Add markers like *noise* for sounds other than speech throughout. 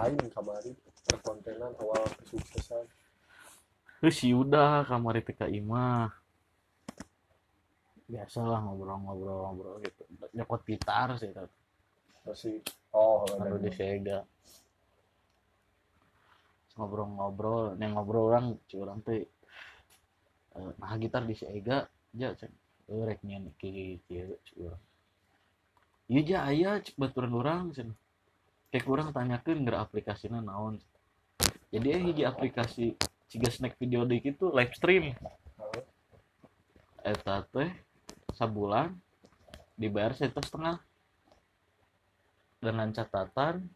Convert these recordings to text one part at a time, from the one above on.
lain kamari perkontenan awal kesuksesan? Terus sih udah kamar itu ke imah biasalah ngobrol-ngobrol-ngobrol gitu. Nyokot gitar sih tapi masih oh baru di Sega. Ngobrol-ngobrol yang ngobrol orang curang teh eh, nah gitar di Sega aja cek Eh, rek nyen ki kieu curang iya ja aya cek baturan orang cen kayak kurang tanyakan nggak aplikasinya naon. Jadi eh hiji aplikasi ciga snack video di itu live stream. Eta teh sabulan dibayar satu setengah. Dengan catatan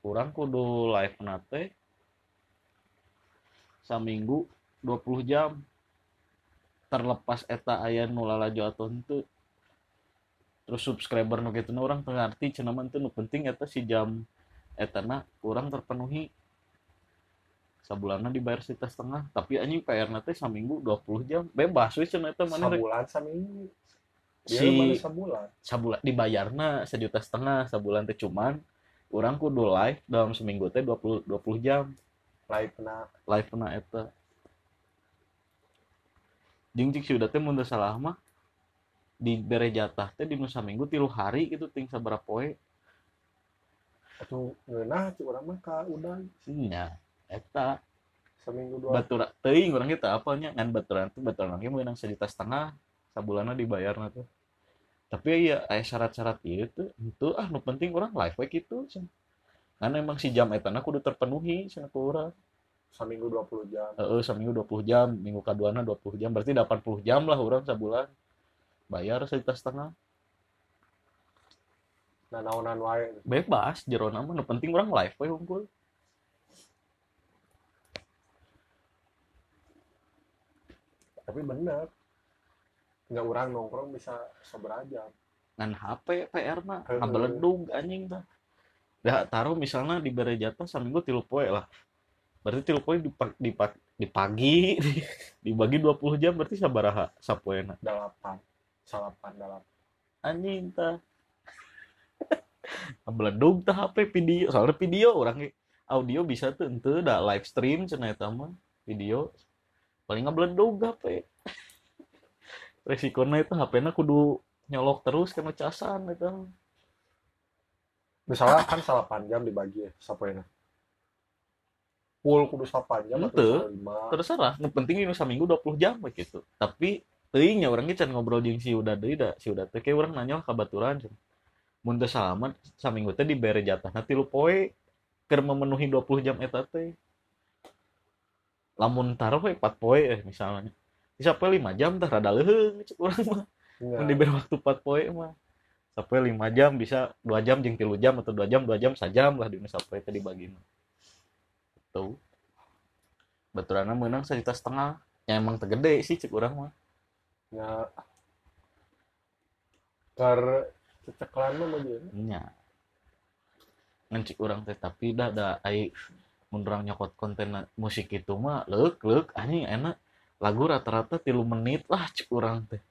kurang kudu live nate saminggu 20 jam. Terlepas eta aya nu lalajo atau itu terus subscriber nu gitu orang tengarti cenah mah teu nu penting eta si jam eta na kurang terpenuhi. Sabulanna dibayar sita setengah tapi anjing PR nate saminggu 20 jam. Bebas we cenah eta mana sabulan seminggu dia si mana sabulan? sabulan dibayarna sejuta setengah sabulan teh cuman. Orang kudu live dalam seminggu teh 20 20 jam. Live na. Live na eta. Jeung cik sudah teh mun salah mah di bere jatah teh di nu saminggu tilu hari gitu ting sabaraha poe. Atau ngeunah cik urang mah ka udah nya eta. Seminggu dua. Batura teuing urang kita apanya ngan baturan tuh baturan lagi meunang sejuta setengah sabulanna dibayarna tuh tapi ya aya syarat-syarat ieu tuh itu ah nu penting orang live we kitu cenah. karena emang si jam eta na kudu terpenuhi cenah ku urang. Seminggu 20 jam. Heeh, seminggu 20 jam, minggu keduana 20 jam, berarti 80 jam lah orang sebulan. Bayar sejuta setengah. nah naonan wae Bebas, jero nama, nu penting orang live we unggul. tapi bener nggak orang nongkrong bisa seberajam Ngan HP PR na, Heeh. ngabeledug anjing tah. Dah taruh misalnya di bere jatah seminggu tilu poe lah. Berarti tilu poe di, pa- di, pa- di pagi di- *laughs* dibagi 20 jam berarti sabaraha sapoena. delapan salapan delapan Anjing tah. *laughs* Ngabeledug tah HP video, soalnya video orang audio bisa tuh ente da live stream cenah eta mah video. Paling ngabeledug HP *laughs* resikonya itu HP na kudu nyolok terus kena casan itu misalnya kan salapan jam dibagi ya sapoena full kudu salapan jam atau Henteu. misalnya lima. terserah. Nu penting ini saminggu 20 jam we gitu. Tapi teuing nya urang ge can ngobrol jeung si udah deui da si udah teh kayak urang nanya ka baturan cenah. mun teu salaman saminggu teh dibere jatahna tilu poe keur memenuhi 20 jam eta teh. Lamun taruh we 4 poe eh misalnya. Bisa poe 5 jam tah rada leuheung urang mah. Iya. mun diberi waktu 4 poe mah. Sampai 5 jam bisa 2 jam jeung 3 jam atau 2 jam 2 jam sajam lah dina sampai teh dibagi tuh baturanna menang sejuta setengah. Ya emang tegede sih cek urang mah ya. Kar ceceklan mah nya ngan cek urang teh tapi dah da ai mun urang nyokot konten musik itu mah leuk leuk anjing enak. Lagu rata-rata tilu menit lah cek urang teh.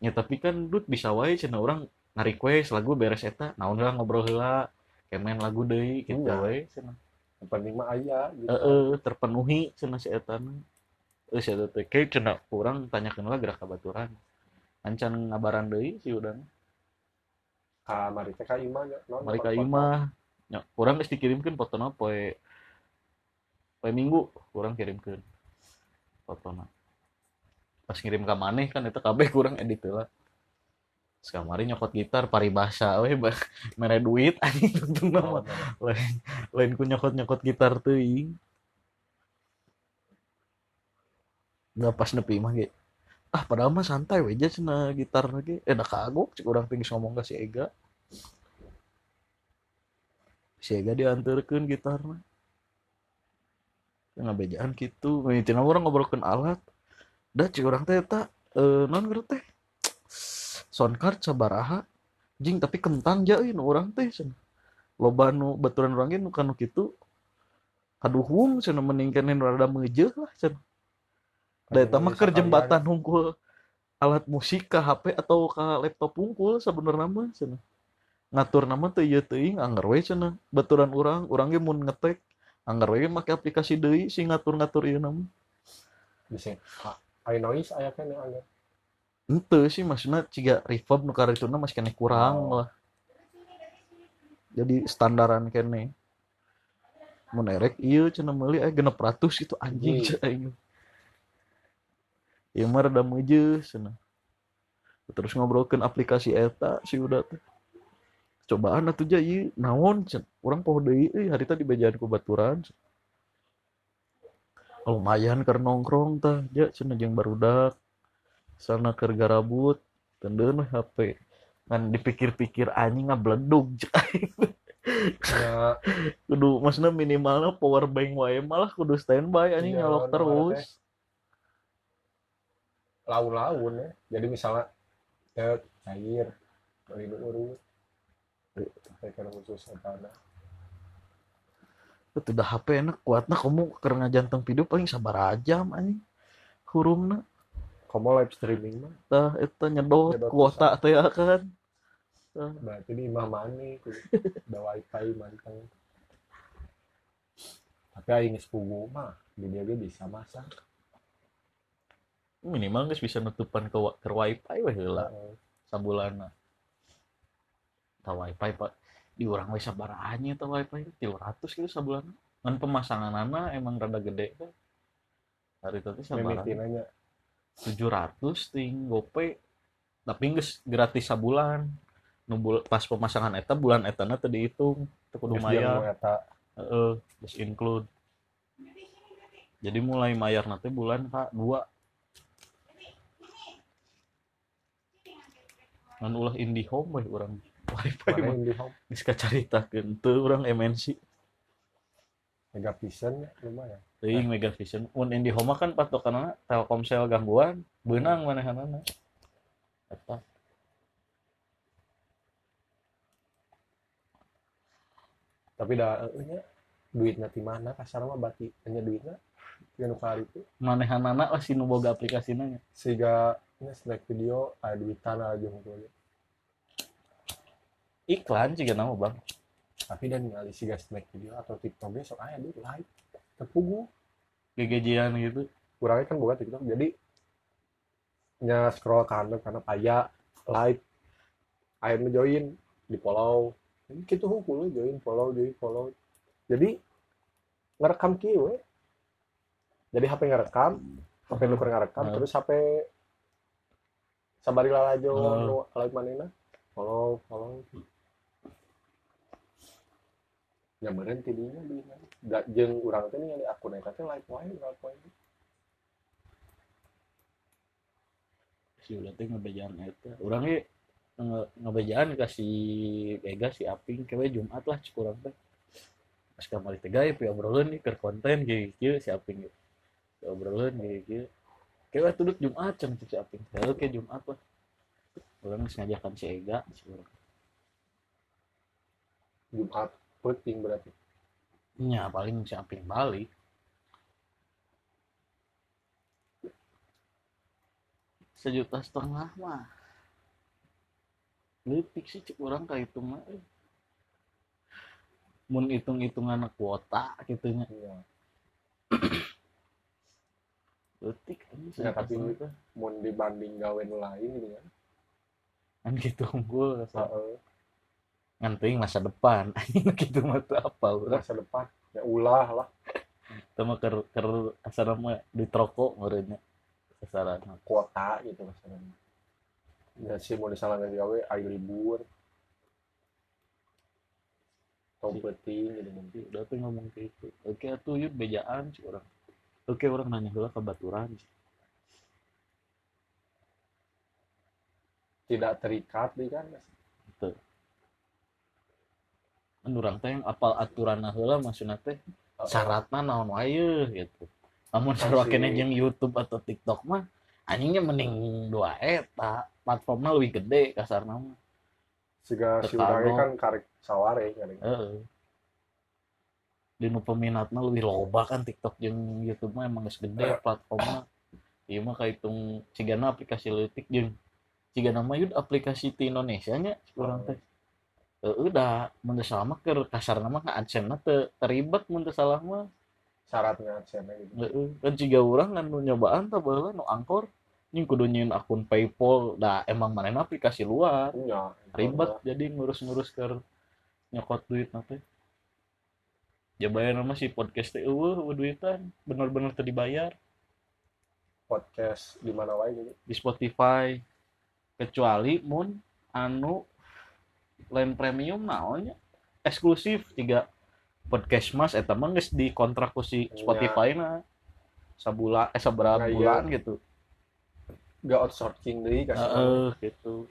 Ya tapi kan dut bisa wae cenah urang nge-request lagu beres eta naon lah ngobrol heula kemen lagu deui gitu Iya. wae cenah. Yang penting mah aya gitu. Heeh terpenuhi cenah si eta si eta teh kayak cenah urang tanyakeun lah gerak kabaturan ancan ngabaran deui si udan ka mari teh ka imah nya non mereka dapat foto. imah. Ya, orang geus dikirimkeun fotona poe poe minggu orang kirimkeun fotona pas ngirim ke maneh kan itu kabeh kurang edit lah. Sekamari nyokot gitar paribasa we mere duit *laughs* anjing tentu Oh, nama lain lain ku nyokot nyokot gitar teuing nggak pas nepi mah ge. Ah padahal mah santai aja cenah gitar lagi eh dah kagok cik urang tinggi ngomong ke si Ega. Si Ega diantarkeun gitarna ngabejaan gitu cenah orang ngobrolkeun alat. Dah cik urang teh eta eh non teh? Sound card sabaraha. Jing tapi kentang ja euy nu urang teh cenah loba nu baturan urang ge nu kanu cenah mending keneh nu rada meujeuh lah cenah da eta mah keur jembatan hungkul alat musik ke HP atau ke laptop hungkul sebenarnya mah cenah ngatur nama tuh iya teuing anggar we cenah baturan urang ge mun ngetek anggar we make aplikasi deui si ngatur-ngatur ieu nama bisa ah, aya noise aya kan yang agak Ente sih maksudnya ciga reverb nu karituna masih kene kurang Oh. lah. Jadi standaran kene. Mun erek ieu cenah meuli aya 600 itu anjing Iya. cenah. Ieu rada meujeus cenah. Terus ngobrolkeun aplikasi eta si udah teh. Cobaan atuh ja ieu naon cenah. Urang poho deui euy harita dibejaan ku baturan. Lumayan keur nongkrong tah ja cenah jeung barudak sana keur garabut. Tendeun we HP ngan dipikir-pikir anjing ngabledug ya. *laughs* Kudu maksudnya minimalnya power bank wae malah kudu standby anjing Iya, nyolok nu terus laun-laun ya. Jadi misalnya ya cair beli urut. Ke khusus etana itu udah HP enak kuatna kamu keur ngajanteng video paling sabar jam anjing. Hurungna kamu live streaming mah tah eta nyedot Nyedot kuota teh ya kan. Berarti di imah mani ada wifi manteng. Tapi aing sepupu mah di dia bisa masak minimal geus bisa nutupan ke, ke wifi we heula Heeh. sabulana ta wifi pak? Di urang we sabar anjing ta wifi. 300 gitu sabulana ngan pemasanganana emang rada gede kan hari tadi sabar mimitin aja. 700 ting gope. Tapi geus gratis sabulan nu bul- pas pemasangan eta bulan etana teu dihitung. Kudu mayar. eta. Heeh geus include. Jadi mulai mayar nanti bulan kak dua ngan ulah IndiHome we urang. Wifi mana mah yang di home. geus kacaritakeun. Teu urang MNC Megavision ya lumayan. Teuing Megavision. Mun IndiHome kan patokanna Telkomsel gangguan. Beunang manehanana. Eta. Tapi dah nya duit nanti mana? Kasar mah bati hanya duitnya? Yang kali itu manehanana lah si nu boga aplikasina nya. Sehingga ini snack video ada duit tanah aja mungkin iklan juga nama bang. Tapi dan ngali sih snack video atau tiktok besok. Aya duit live. Terpugu gegejian gitu. Kurangnya kan bukan tiktok. Jadi nya scroll kanan karena paya live akhirnya join di follow. Jadi gitu hukum join follow join follow. Jadi ngerekam kieu we. jadi HP ngerekam HP lu keur ngarekam Hmm. terus HP sabari lalajo nu live manehna follow follow ya berhenti dinya dinya da jeung urang teh ningali akun eta teh live wae live wae si udah teh ngebejaan eta. Orang ge nge ngebejaan kasih Vega si Aping kewe Jumat lah kurang teh. Pas kamari teh gawe pi obroleun nih keur konten kieu si Aping ge. Pi obroleun kewe tuduk Jumat cenah si Aping. Heuh ke Jumat lah. Orang geus ngajakan si Ega Jumat penting berarti. Nya paling si Aping balik sejuta setengah mah. Leutik sih cek orang kayak itu mah mun hitung hitungan kuota gitunya iya Leutik ini Ya, tapi mau dibanding gawe nu lain gitu kan. Kan gitu unggul Heeh. nganting masa depan. *laughs* Anjing gitu mah teu apa urang masa depan ya ulah lah. Teu mah keur keur asal mah di troko meureunnya sasaran kuota gitu maksudnya ya sih mau disalah nggak gawe ayo libur. Tau penting gitu nanti udah tuh ngomong kayak gitu. Oke atuh yuk bejaan sih orang oke orang nanya heula ke baturan? Tidak terikat di kan. Kan urang teh yang apal aturan heula maksudna teh syaratna naon wae gitu. Namun Pasti. kene jeung YouTube atau TikTok mah anjingnya mending dua eta platformnya lebih gede kasarna mah. Sehingga si kan karek saware kan. Heeh di nu peminatna lebih loba kan TikTok jeung YouTube mah emang geus gede platformnya. Ieu mah kahitung cigana aplikasi leutik jeung cigana mah yud aplikasi ti Indonesia nya urang teh. Eh, udah mun salah mah keur kasar nama ka adsense teu teribet mun salah mah. Syaratnya adsense gitu. Heeh, kan ciga urang kan nu nyobaan tah baheula nu angkor. Nying kudu nyeun akun PayPal da emang manehna aplikasi luar. Punya ribet jadi ngurus-ngurus ke nyokot duit nanti ya bayar nama si podcast teh eueuh duitan. Bener-bener teu dibayar. Podcast di mana wae gitu? Di Spotify. Kecuali mun anu lain premium naonnya? Eksklusif tiga. Podcast mas eta mah geus dikontrak ku si Spotify na. Sabulan eh saberapa Nah, iya. bulan gitu. Gak outsourcing deui kasih Heeh gitu.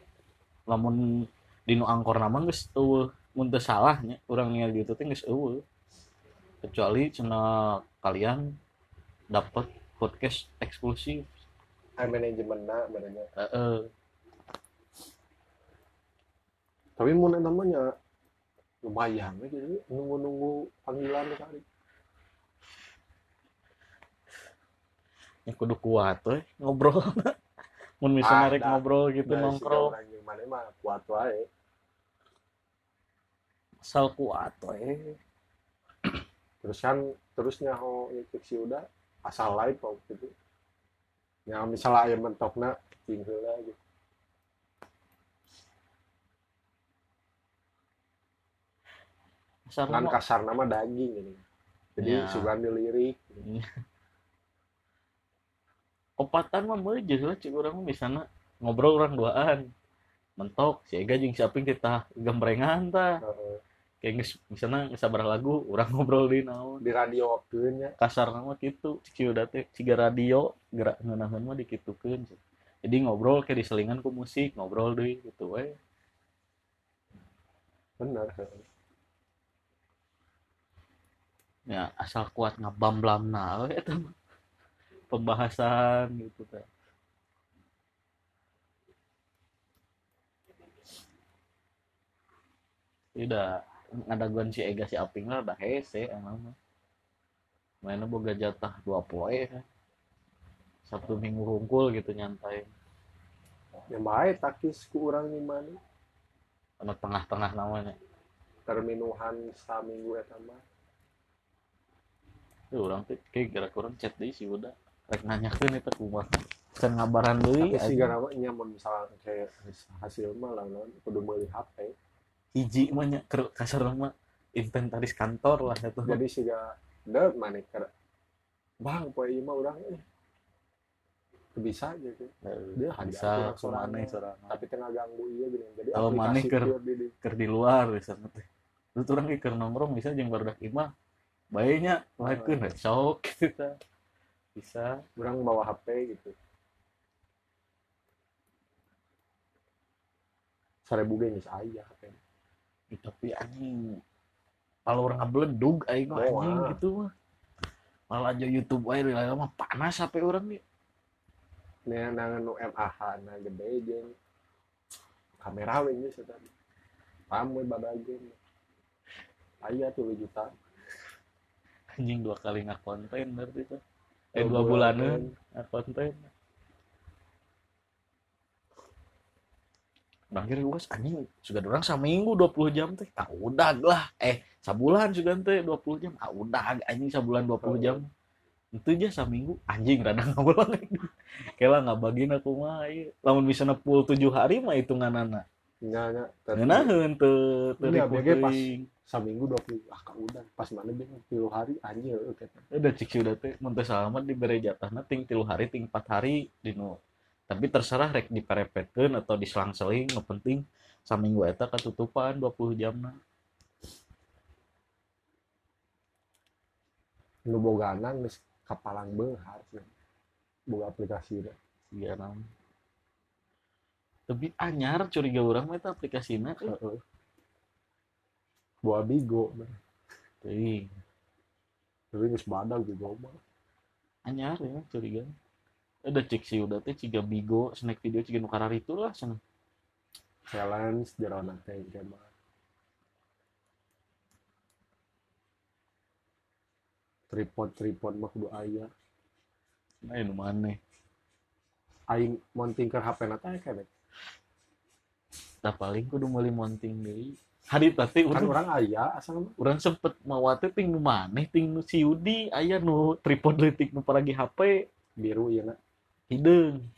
Lamun dinu angkor nama geus eueuh. Mun teu salah nya urang ningali di itu teh geus eueuh kecuali cenah kalian dapat podcast eksklusif. High manajemenna badannya heeh. Tapi mun eta mah nya lumayan we gitu nunggu-nunggu panggilan kali ya kudu kuat we ngobrol. *laughs* Mun misalnya rek Ada. ngobrol gitu Nah, nongkrong. mana mah kuat wae asal kuat we terus kan terusnya ho itu sih udah asal live kok gitu ya misalnya ayam mentokna cing heula gitu. Kan kasar nama daging ini. Jadi Ya. sugan dilirik *laughs* opatan mah meujeus lah cik urang mah misalna ngobrol orang duaan. Mentok si Ega jeung si Aping kita gembrengan tah. Heeh. Kayak geus misalnya sabaraha lagu urang *laughs* ngobrol di naon. Di radio waktunya kasar nama gitu cici udah teh ciga radio gerak ngeunaheun mah dikitukeun. Jadi ngobrol kayak diselingan ku musik ngobrol deh gitu we bener ya asal kuat ngabamblam eta mah. Pembahasan gitu teh udah ngadaguan si Ega si Aping lah udah hese emang mah mainnya boga jatah dua poe kan. Sabtu Minggu hungkul gitu nyantai. Yang baik takis ku urang di mana tengah-tengah namanya. Terminuhan saminggu eta mah. Tuh orang tuh kayak kira kurang chat deh sih udah rek nanyakeun eta kumaha can ngabaran deui tapi sih gak nyaman misalnya kayak hasil mah lah lawan kudu meuli HP hiji keur kasar mah. Inventaris kantor lah eta jadi sih gak deh mana ker. Bang poe ieu mah urang eh. Bisa gitu dia bisa sorangan. sorangan tapi tengah ganggu iya gini. Jadi Kalau aplikasi keur- pure di luar bisa teh. Terus orang ge keur nongkrong bisa jeung barudak imah baiknya livekeun sok *laughs* gitu. Tah bisa. Orang bawa HP gitu. Seribu ge geus aya HP Ih, tapi anjing. Kalau orang ngebeledug aing mah Oh, anjing ah. gitu mah. Malah aja YouTube wae lila mah panas HP orang nih. Nih nangan nu MAH na gede jeung. Kamera geus eta. Rame badageun aya 3 juta anjing dua kali nggak konten berarti Dua eh dua bulan. bulanan nggak Bangkir gue anjing sudah orang seminggu 20 jam teh. Tak udah lah. Eh sabulan sudah teh 20 jam. Ah udah anjing sabulan 20 jam. Itu aja seminggu. Anjing rada ngulang *laughs* kela nggak bagiin aku mah ieu. lamun bisa full 7 hari mah hitunganana nya nya ngeunaheun teu teu Iya, pas. saminggu 20 ah ka udah. Pas mana deh 3 hari anjir eueuh eta udah cik udah teh. Mun teu salamat dibere jatahna ting tilu hari ting empat hari dinu tapi terserah rek diperepetkeun atau diselang-seling nu penting saminggu eta katutupan 20 jamna nu bogana geus kapalang beunghar boga aplikasi deh iya nam tapi anyar curiga urang mah eta aplikasina eh. heeh. Bawa bigo teuing. Tapi geus badag bigo mah. Anyar ya curiga ada cek sih udah teh ciga bigo snack video ciga nu karar itu lah cenah challenge jerona teh mah. Tripod tripod mah kudu aya. Nah nu maneh aing mounting ke HP na teh kene tak paling kudu meuli monting deui. Hari tadi kan orang ayah asal mah. urang sempet mawate ting nu maneh ting nu si Yudi aya nu tripod leutik nu paragi HP biru ya nak hideung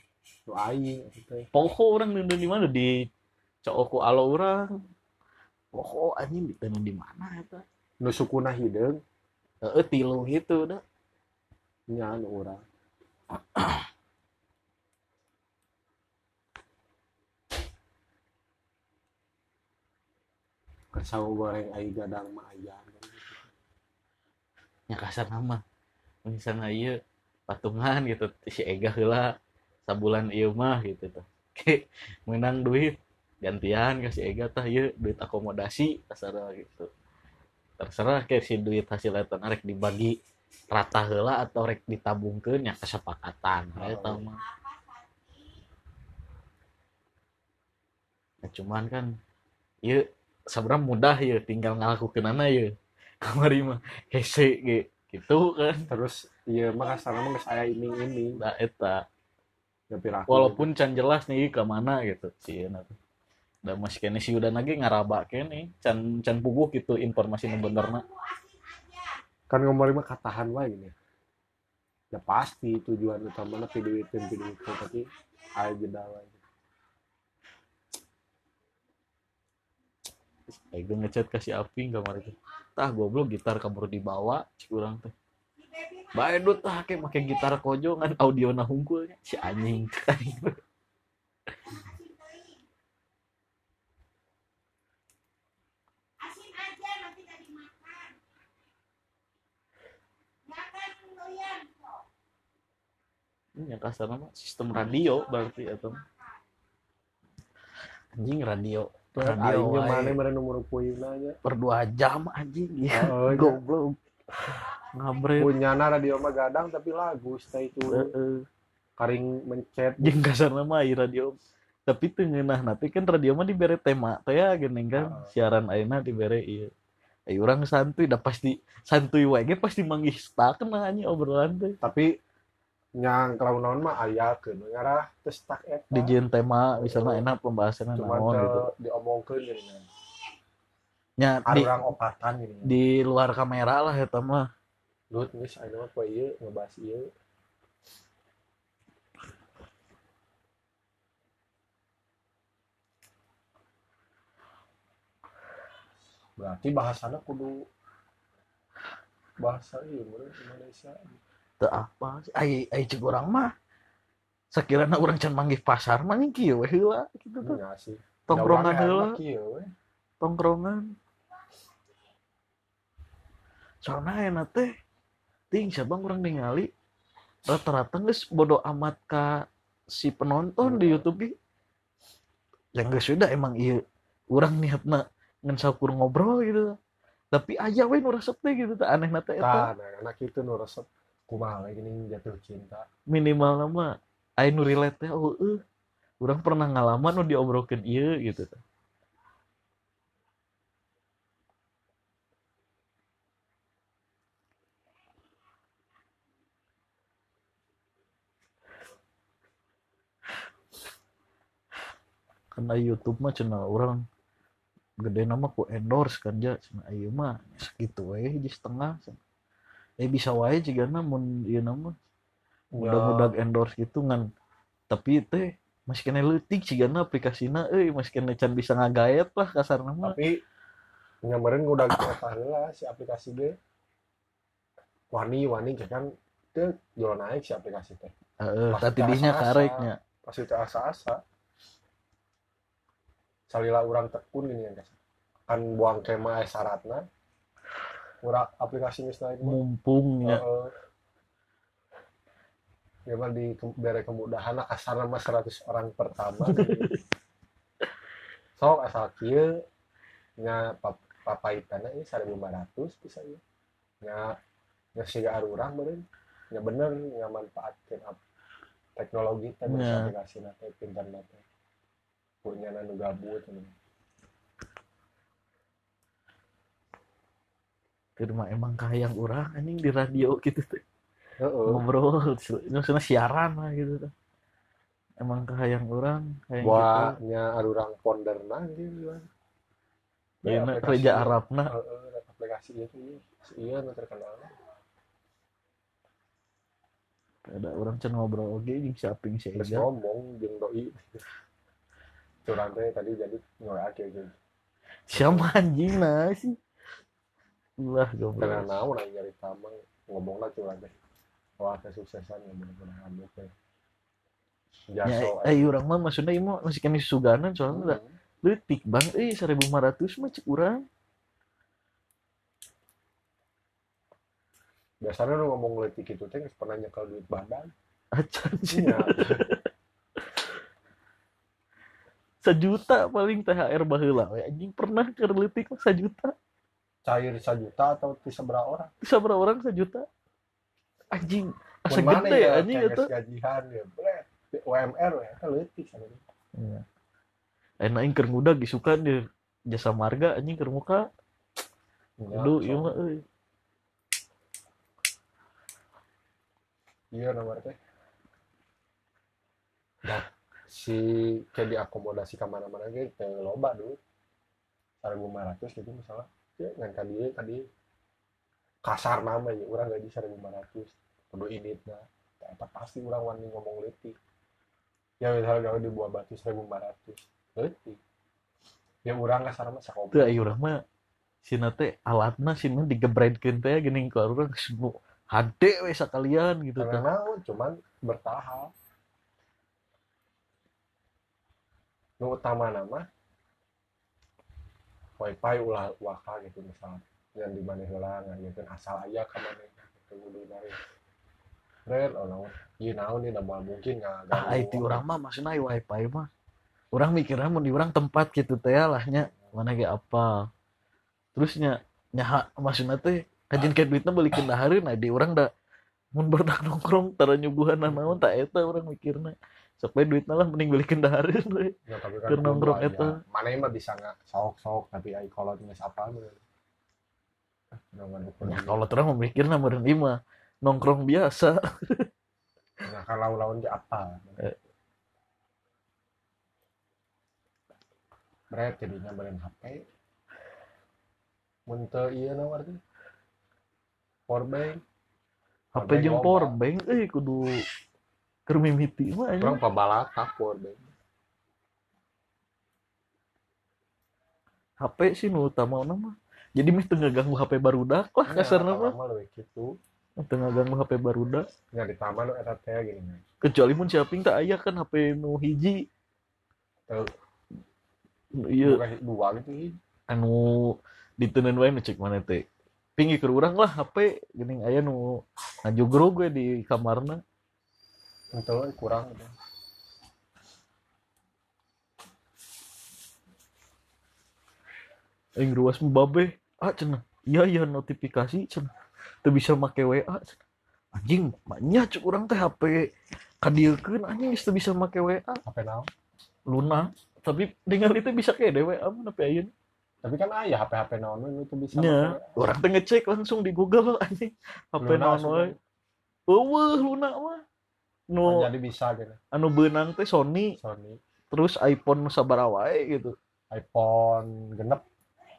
nu aing poho orang nendang di mana? Di cowokku alo orang poho anjing ditendang di mana eta? Nu sukuna hideung Heeh, tilu gitu dah. Nya nu urang. *coughs* Kesau goreng aing gadang mah aya. Nya kasar nama. Misalnya iya patungan gitu si Ega heula sabulan ieu mah gitu tuh. *laughs* Oke, menang duit gantian kasih Ega tah ieu duit akomodasi kasar gitu. Terserah kayak si duit hasil eta rek dibagi rata heula atau rek ditabungkeun nya kesepakatan. Eta Oh. mah. Nah, cuman kan ieu sebenarnya mudah ya tinggal ngalakukeunana ya *laughs* kamari mah hese gitu kan. Terus iya mah kasarna mah geus aya iming-iming. Da eta. Walaupun can jelas nih ke mana gitu. Sih nah da masih kene si udah lagi ngaraba kene. Can can puguh gitu informasi nu benerna kan ngomong mah katahan wae gini. Ya pasti tujuan utamanya video itu video itu tapi aya jeda wae Ego ngechat kasih api kamar itu. Tah goblok gitar kabur dibawa cik urang teh Bae dut tah ke make gitar kojongan audio na hungkulnya si anjing. Aja Ini yang kasar nama sistem radio berarti atau? Anjing radio. Radio mana mana nomor puyeuna nya per dua jam anjing. Ya Oh, iya. *laughs* goblok ngabret. Punyana radio mah gadang tapi lagu stay itu. Heeh. karing mencet. Jeung kasar nama ieu radio. Tapi teu ngeunah nanti kan radio mah dibere tema teh ya geuning kan. Heeh. siaran ayeuna dibere ieu Ayo orang santuy dah pasti santuy wae pasti manggih stuck na anjing obrolan teh. Tapi nyang kalau naon mah aya keun ngarah terus tak eta. Dijieun tema misalnya enak pembahasannya cuman naon gitu. diomongkeun gini kan nya di, arurang opatan gini. kan di luar kamera lah eta mah Lut geus ayeuna mah poe ieu ngebahas ieu berarti bahasana kudu bahasa ieu meureun Indonesia. Teu apa sih. Ai ai cek urang mah. Sakirana urang can manggih pasar mah nya kieu we heula gitu tuh. Nya sih. Tongkrongan heula. kieu we. tongkrongan. Soalnya enak teh ting siapa orang ningali? Rata-rata geus bodo amat ka si penonton di Hmm. YouTube ge yang geus sudah emang iya. Orang niatna ngan sakur ngobrol gitu. Tapi aja we nu resep teh gitu teh aneh nate eta. Nah, anak itu nu resep. Kumaha we gini jatuh cinta. Minimal nama aya nu relate teh oh eueuh. Urang pernah ngalaman nu diobrolkeun ieu gitu teh karena YouTube mah cenah orang gede nama ku endorse kan ja. Cenah ayeuna mah segitu we hiji setengah. Cenah. eh bisa wae cigana mun ieu nama mudah-mudah endorse gitu ngan. Tapi teh masih kena leutik cigana aplikasina euy masih kena can bisa ngagaet lah kasar nama tapi nyamperin udah kita lah si aplikasi ge. Wani wani kan itu jual naik si aplikasi teh. Pas tapi asa-asa. kareknya. Pasti asa-asa salila orang tekun gini kan kan buang kema aya syaratna urang aplikasi mah mumpung ya Heeh. Ya mah di bere kemudahan lah kasarna mah 100 orang pertama. *laughs* Sok asal kieu nya pap papaitana ini 1500 bisa ieu. Nya nya siga arurang beureun. Ya bener nya manfaatkeun ap- teknologi teh Nya. yeah. aplikasi teh pinter teh. Punya nu gabut. Keur mah emang kahayang urang anjing di radio gitu teh Heeh. ngobrol maksudnya siaran lah gitu teh emang kahayang orang kayak gitu. Buatnya arurang ponderna gitu Iya, reja Arabna Heeh, aplikasi itu iya. Iya nu terkenal. Ada orang can ngobrol oke jeung saping si terus Ega. ngomong jeung doi curang teh tadi jadi ngorak gitu siapa anjing nah sih lah karena goblok naon aing nyari tamang ngomong lah curang teh wah kesuksesan yang bener-bener anu teh ya jaso eh orang mah maksudnya ieu mah masih kena suganan soalnya da leutik bang. Eh 1500 mah cek urang. Biasanya lu ngomong letik itu teh pernah nyekel duit badan. Acan sih. Iya. *laughs* sejuta paling THR baheula we anjing. Pernah ke leutik sejuta? Cair sejuta atau ti seberapa orang? Bisa berapa orang sejuta? Anjing asa gede ya? anjing cenges itu. gajian ya bre UMR ya kan sana Iya. enak keur ngudag suka di jasa marga anjing keur muka. Ya, aduh ieu mah euy. Iya nomor teh si kayak diakomodasi ke mana-mana gitu kayak loba dulu. Seribu lima ratus gitu misalnya ya ngan tadi tadi kasar nama ya orang gaji seribu lima ratus. Kudu ini nah apa pasti orang wani ngomong letik ya misalnya gawe di buah batu seribu lima ratus letik ya orang kasar mah sakoba ayo urang mah sina teh alatna sina digebredkeun teh geuning ka urang semua hade we sakalian gitu naon cuman bertahap nu utama nama wifi ulah waka gitu misalnya yang di mana heula ngajakeun asal aya ka mana gitu kudu dari Red, oh naon. Ieu naon ieu da moal mungkin nggak ah IT urang mah maksudna aya wifi mah. Urang mikirnya mun di urang tempat gitu teh lah nya mana ge apa. Terusnya nyaha maksudna teh kajian kayak duitnya balikin dahareun nah di urang da mun berdak nongkrong tara nyuguhan naon tak eta urang mikirna sampai duitnya lah mending balikin dahareun we Ya, tapi kan nongkrong eta. aya. mana mah bisa nggak sok-sok tapi ai kolot geus apa gitu ya kalau terang memikirna meureun ieu mah nongkrong biasa. *laughs* Nah kalau lawan ge apa? Eh. Berat jadinya beren HP mun teu ieu naon arti powerbank HP jeung power bank euy kudu keur mimiti mah anjing. orang pabalaka powerbank HP sih nu utama mah. Jadi mah teu ngaganggu HP barudak. Lah kasarna mah mah leuwih kitu teu ngaganggu HP barudak. Nya di taman nu eta teh gini kecuali mun shopping tak aya kan HP nu hiji. Ieu Bukan dua gitu anu diteuneun wae nu cek mana teh. Pinggi keur urang lah HP geuning aya nu ngajogrog gue di kamarna Itu kurang. Gitu. aing ruas mah babe. Ah cenah. Iya iya notifikasi cenah. Teu bisa make WA cenah. Anjing banyak cek urang teh HP kadiekeun anjing geus bisa make WA HP naon? Luna. Tapi dengan itu bisa kayak dewe aman tapi ayeuna. Tapi kan aya HP-HP naon we teu bisa. make. orang teh ngecek langsung di Google anjing. HP naon wae eueuh Luna mah nu jadi bisa gitu. anu beunang teh Sony Sony. terus iPhone nu sabaraha wae gitu. iPhone genep.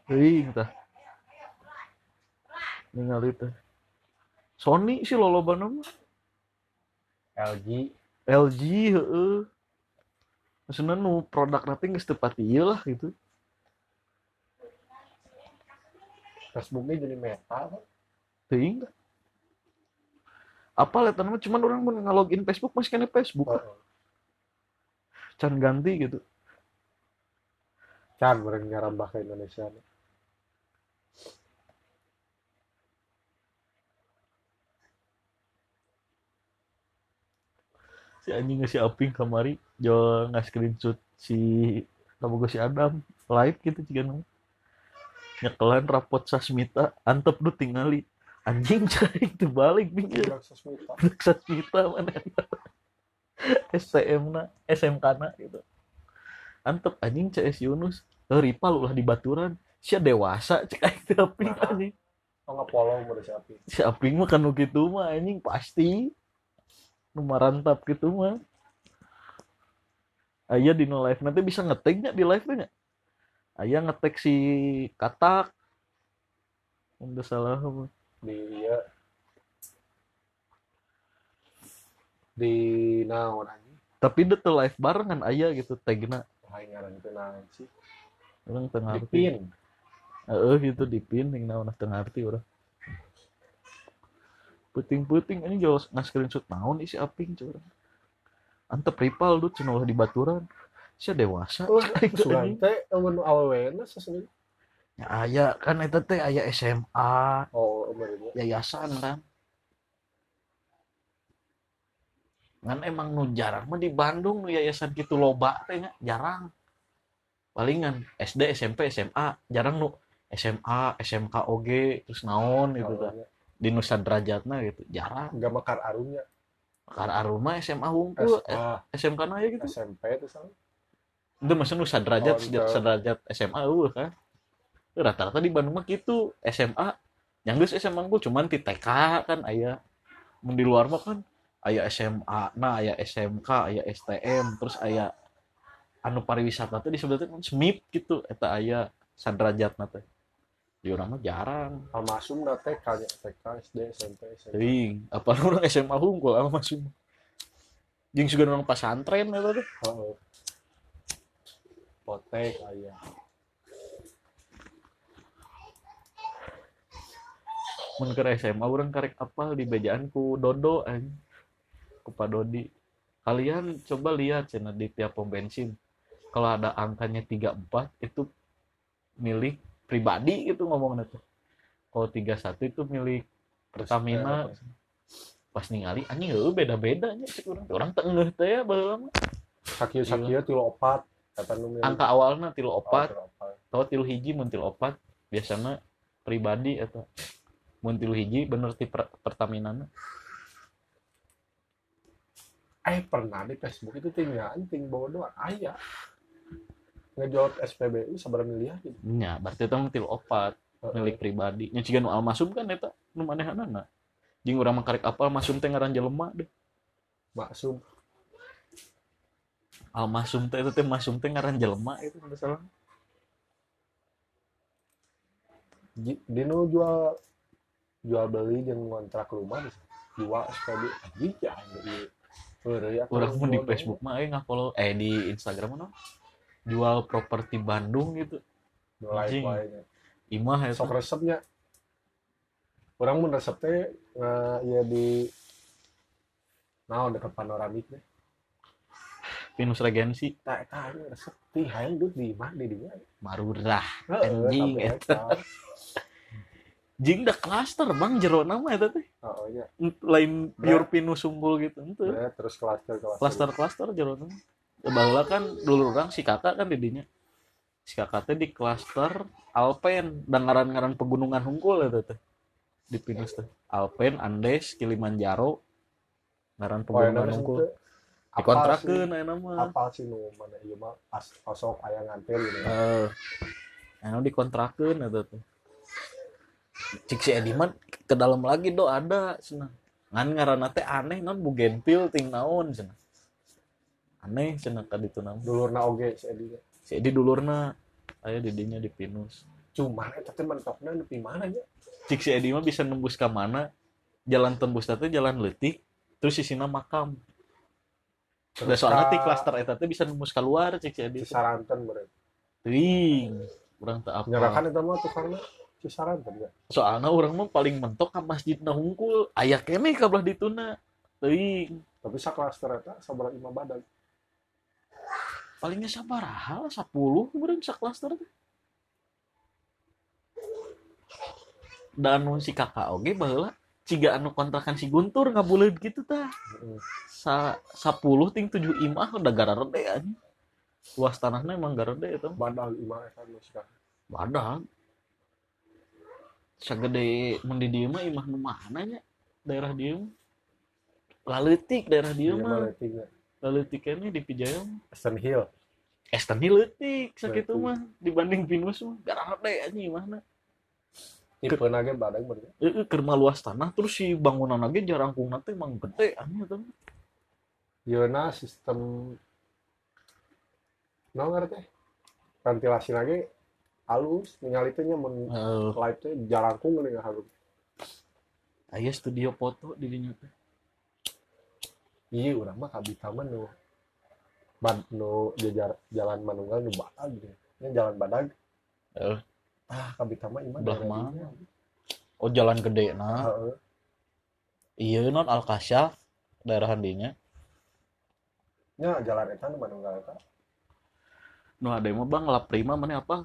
Teuing tah ningali teh. Sony sih lolobana mah? LG LG heeh. Maksudnya nu produk nanti geus teu pati ieu lah gitu. Facebooknya jadi meta kan? Apa lihat mah cuman orang mau ngalogin Facebook masih kena Facebook Heeh. can ganti gitu. Can mereka nyarambah ke Indonesia. si anjing si Aping kamari jo nggak screenshot si kamu si Adam. Live gitu jika nu nyekelan rapot sasmita. Antep du tingali anjing *laughs* cai itu balik sesmita. sasmita mana STM na SMK na gitu. Antep anjing CS Yunus. Eh, rival ulah di baturan. Si dewasa cek aing teh Aping Nah. anjing. Oh nggak follow mau si Api. si Aping mah kan nu kitu mah anjing pasti. Nu marantap gitu mah. Aya di no live nanti bisa ngeteknya di live nya aya ngetek si katak. Udah salah mah. Di iya di naon anjing? Tapi itu tuh live barengan aya gitu tagna lain ngaran itu naon sih? Orang tengah di pin eh gitu di pin yang naon tengah arti orang puting-puting ini jauh nggak screenshot naon isi aping coba antep rival tuh cenah ulah di baturan sia dewasa oh anjing. teh amun awewena sesungguhnya ya aya kan eta teh aya SMA oh yayasan kan kan emang nu jarang mah di Bandung nu yayasan gitu loba teh jarang palingan SD SMP SMA jarang nu SMA SMK OG terus naon gitu tah di Nusa Derajatna gitu jarang enggak mekar arunya karena aruma SMA hungkul SMK na ya gitu SMP itu sama itu maksudnya Nusa Derajat Oh, gitu. Nusa Derajat SMA eueuh kan rata-rata di Bandung mah gitu SMA yang geus SMA unggul cuman di TK kan aya mun di luar mah kan aya SMA nah aya SMK aya STM terus aya anu pariwisata teh disebutnya kan SMIP gitu eta aya sadrajatna teh. Di urang mah jarang. Almasum na TK nya TK SD SMP SMP teuing apa *laughs* orang SMA hungkul ama masuk jeung sugan orang pasantren eta teh Heeh. Potek aya. Mun ke SMA orang karek apal di bejaan ku Dodo anjing. ku Pak Dodi. Kalian coba lihat cina di tiap pom bensin. Kalau ada angkanya 34 itu milik pribadi itu ngomongnya tuh. Kalau 31 itu milik Pertamina. Pas ningali anjing heuh beda-beda nya cek urang orang tengah teh ya baheula mah. Sakieu sakieu tilu opat angka awalnya Oh, opat tilu opat. atau tilu hiji mun tilu opat biasanya pribadi atau mun tilu hiji bener ti per, Pertamina Eh pernah di Facebook itu tinggal anting bodoh aya. Ngejot SPBU sabar miliar gitu. nya berarti itu mah tilu opat milik pribadi. Nya ciga nu almasum kan eta nu manehanana jeung urang mah karek apal masum teh ngaran jelema deh. Maksum almasum teh itu teh masum teh ngaran jelema itu salah. Dinu jual jual beli jeung ngontrak rumah di dua SPB anjing ya atuh urang pun di. Facebook mah eh follow eh di Instagram mana? Jual properti Bandung gitu. Anjing. imah eta sok resepnya orang mun resep teh nggak ya di nah dekat panoramik deh Pinus Regensi. Tak tak resep ti hayang di mah di dia. Marurah Anjing, eta. Jing da klaster bang jero nama eta teh oh iya. Lain pure pinus unggul gitu ente. Ya, terus klaster klaster klaster-klaster jero nama. Ya baheula kan dulu orang si kakak kan didinya. Si kakak teh di klaster Alpen dan ngaran-ngaran pegunungan hungkul eta teh di pinus teh. Alpen Andes Kilimanjaro ngaran oh pegunungan hungkul. Teh? Dikontrakeun aya nama apa sih nu mana? Ieu mah pas kosok aya ngantel gitu. Eh anu dikontrakeun eta teh cik si Edi mah ke dalam lagi do ada. Cenah ngan ngaranna teh aneh non bugenpil ting naon cenah aneh cenah ka ditu nama dulurna oge si Edi. Si Edi dulurna aya di dinya di Pinus cuman eta teh mentokna nepi mana nya cik si Edi mah bisa nembus ke mana jalan tembus teh jalan letik terus sisina makam. Udah soalnya ti klaster eta teh bisa nembus keluar cik si Edi. Teh. Cisaranten berarti Ting, urang teu apa. nyerakan eta mah tukangna Cisaranten ya soalnya orang mah paling mentok ka masjid na hungkul aya kene kabelah dituna teuing. Tapi sa klaster eta sabaraha imah badan palingnya sabaraha lah 10 kemudian sak klaster teh dan si kakak oge baheula ciga anu kontrakan si Guntur ngabuleud gitu tah. Heeh. sa 10 ting 7 imah udah gararede anjing. Luas tanahnya emang garede itu badan imah eta nu sika badak sagede mun di dieu mah imah nu mana nya? Daerah dieu mah laletik daerah dieu Ieu mah. Leutiknya laletik ini di Pijaya mah Eastern Hill Esten leutik. sakitu mah. Dibanding Pinus mah garade anjing imahna tipe nage badan berarti heeh keur luas tanah terus si bangunan lagi jarangkung teh emang gede anjing eta mah. Yeuna sistem no ngerti? Ventilasi lagi halus ningali teh nya mun Heeh. live teh jarangkung geuning halus aya studio foto di dinya teh iya urang mah kabita mah nu bad nu jajar jalan manunggal nu badag gitu nya jalan badag Heeh. ah kabita mah imah Belah daerah mana? dinya. oh jalan gede nah Heeh. iya non Alkasyaf daerahan dinya nya jalan eta nu manunggal eta nu ada mah bang la prima mana apa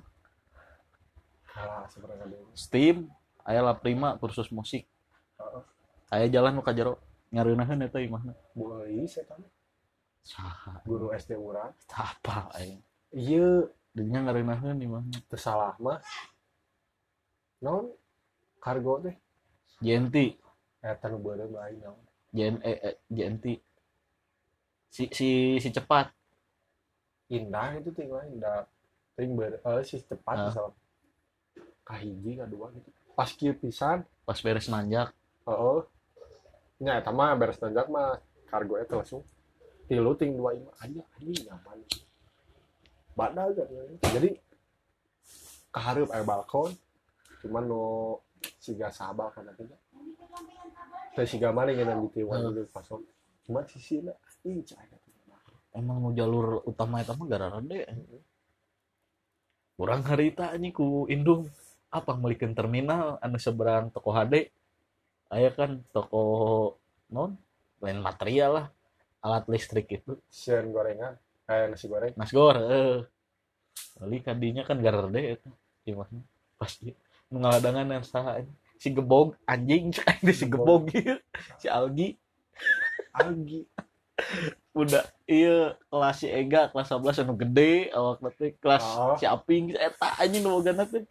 Steam aya la prima kursus musik Heeh. aya jalan ka jero. Ngareunaheun eta imahna Boleh setan. Saha. Guru SD urang apa aing? Iya dinya ngareunaheun imahna teu salah mah. Non kargo teh. Jenti eta nu beureum lain naon? JN eh, eh, JNT si si si cepat. Indah itu tinggal indah. Ting ber eh si cepat misalnya kahiji kadua gitu. Pas kieu pisan pas beres nanjak. heeh. Nya eta mah beres nanjak mah kargo eta langsung tilu ting dua ima. Aja anjing nyaman. Katanya. jadi kahareup aya balkon cuman no siga sabal kan nantinya teh siga maling yang di tiwan gitu pasok. Cuman sisina ih cai. Emang nu jalur utama eta mah gara deh kurang harita anjing ku indung apa melikeun terminal? Anu seberang toko HD aya kan toko non lain material lah. Alat listrik itu. Sian gorengan. Kayak nasi goreng. Nasgor eh. Kali kadinya kan garerde eta gimana? Pasti ngaladangan yang anjing. *laughs* si gebog anjing. Teh si gebog ieu si Algi. Algi. Udah iya. Kelas si Ega kelas 11 anu gede. Awak nanti kelas Oh. si Aping. Eta anjing nu boga teh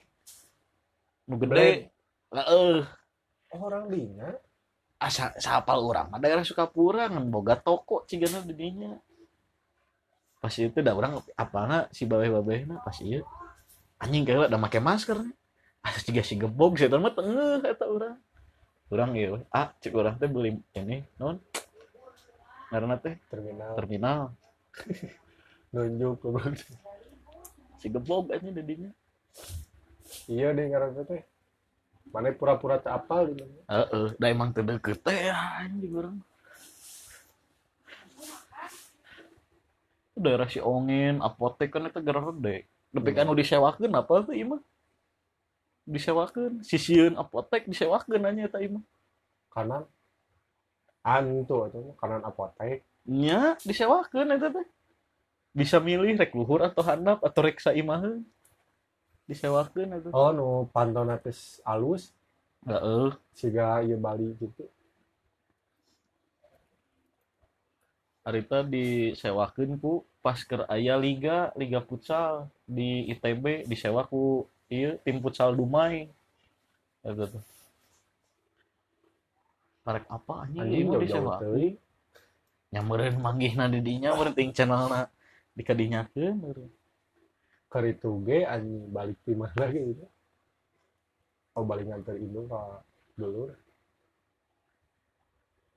nu gede. Heeh. Orang dinya asa sapal urang mah daerah Sukapura ngan boga toko cigana di dinya pas itu da urang apana si babeh-babehna pas ieu anjing kayak udah make masker. Asa ciga si gebog saya mah tengeuh eta urang. Urang ieu we. ah cik urang teh beli ini non ngaranna teh? Terminal. Terminal. *laughs* Nunjuk goblok. Si gebog anjing di dinya iya deh ngaran teh mana pura-pura tak apal gitu Heeh, da emang teu deukeut teh anjing urang. Daerah si Ongin, apotek kan eta gara gede. Tapi kan udah disewakeun apa tuh imah? Disewakeun, sisieun apotek disewakeun anya eta imah. kanan antu atau kanan apotek Nya, disewakeun eta teh. Bisa milih rek luhur atau handap atau rek saimaheun. Disewakeun eta. oh nu pantau natis alus. Heeh. siga ieu Bali gitu. Harita disewakeun ku pas keur aya liga liga futsal di ITB disewa ku ieu tim futsal Dumai. Eta tuh. Karek apa mah jauh-jauh disewa? teuing. Nyameureun manggihna di dinya meureun ting channelna. Dikadinyakeun meureun keur itu ge anjing balik di mana gitu oh balik nganter indung ka dulur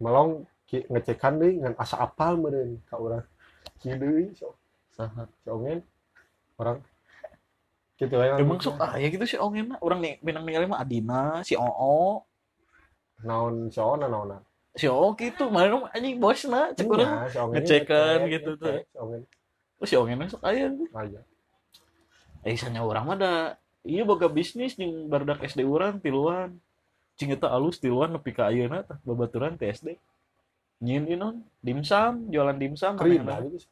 melong ngecekan deui ngan asa apal meureun ka urang. Kieu deui so saha. Songen orang. Gitu ya emang sok aya gitu si ongenna urang nih minang ningali mah Adina si Oo naon so naon si Oo gitu mana anjing bosna cek urang. Iya, si Ongen ngecekan ngecek, gitu tuh. si Ongen. Oh si ongenna sok aja eh sanya orang mah da iya boga bisnis jeung barudak SD urang tiluan. Cing eta alus tiluan nepi ka ayeuna tah babaturan teh SD nyin inon dimsum jualan dimsum kerida gitu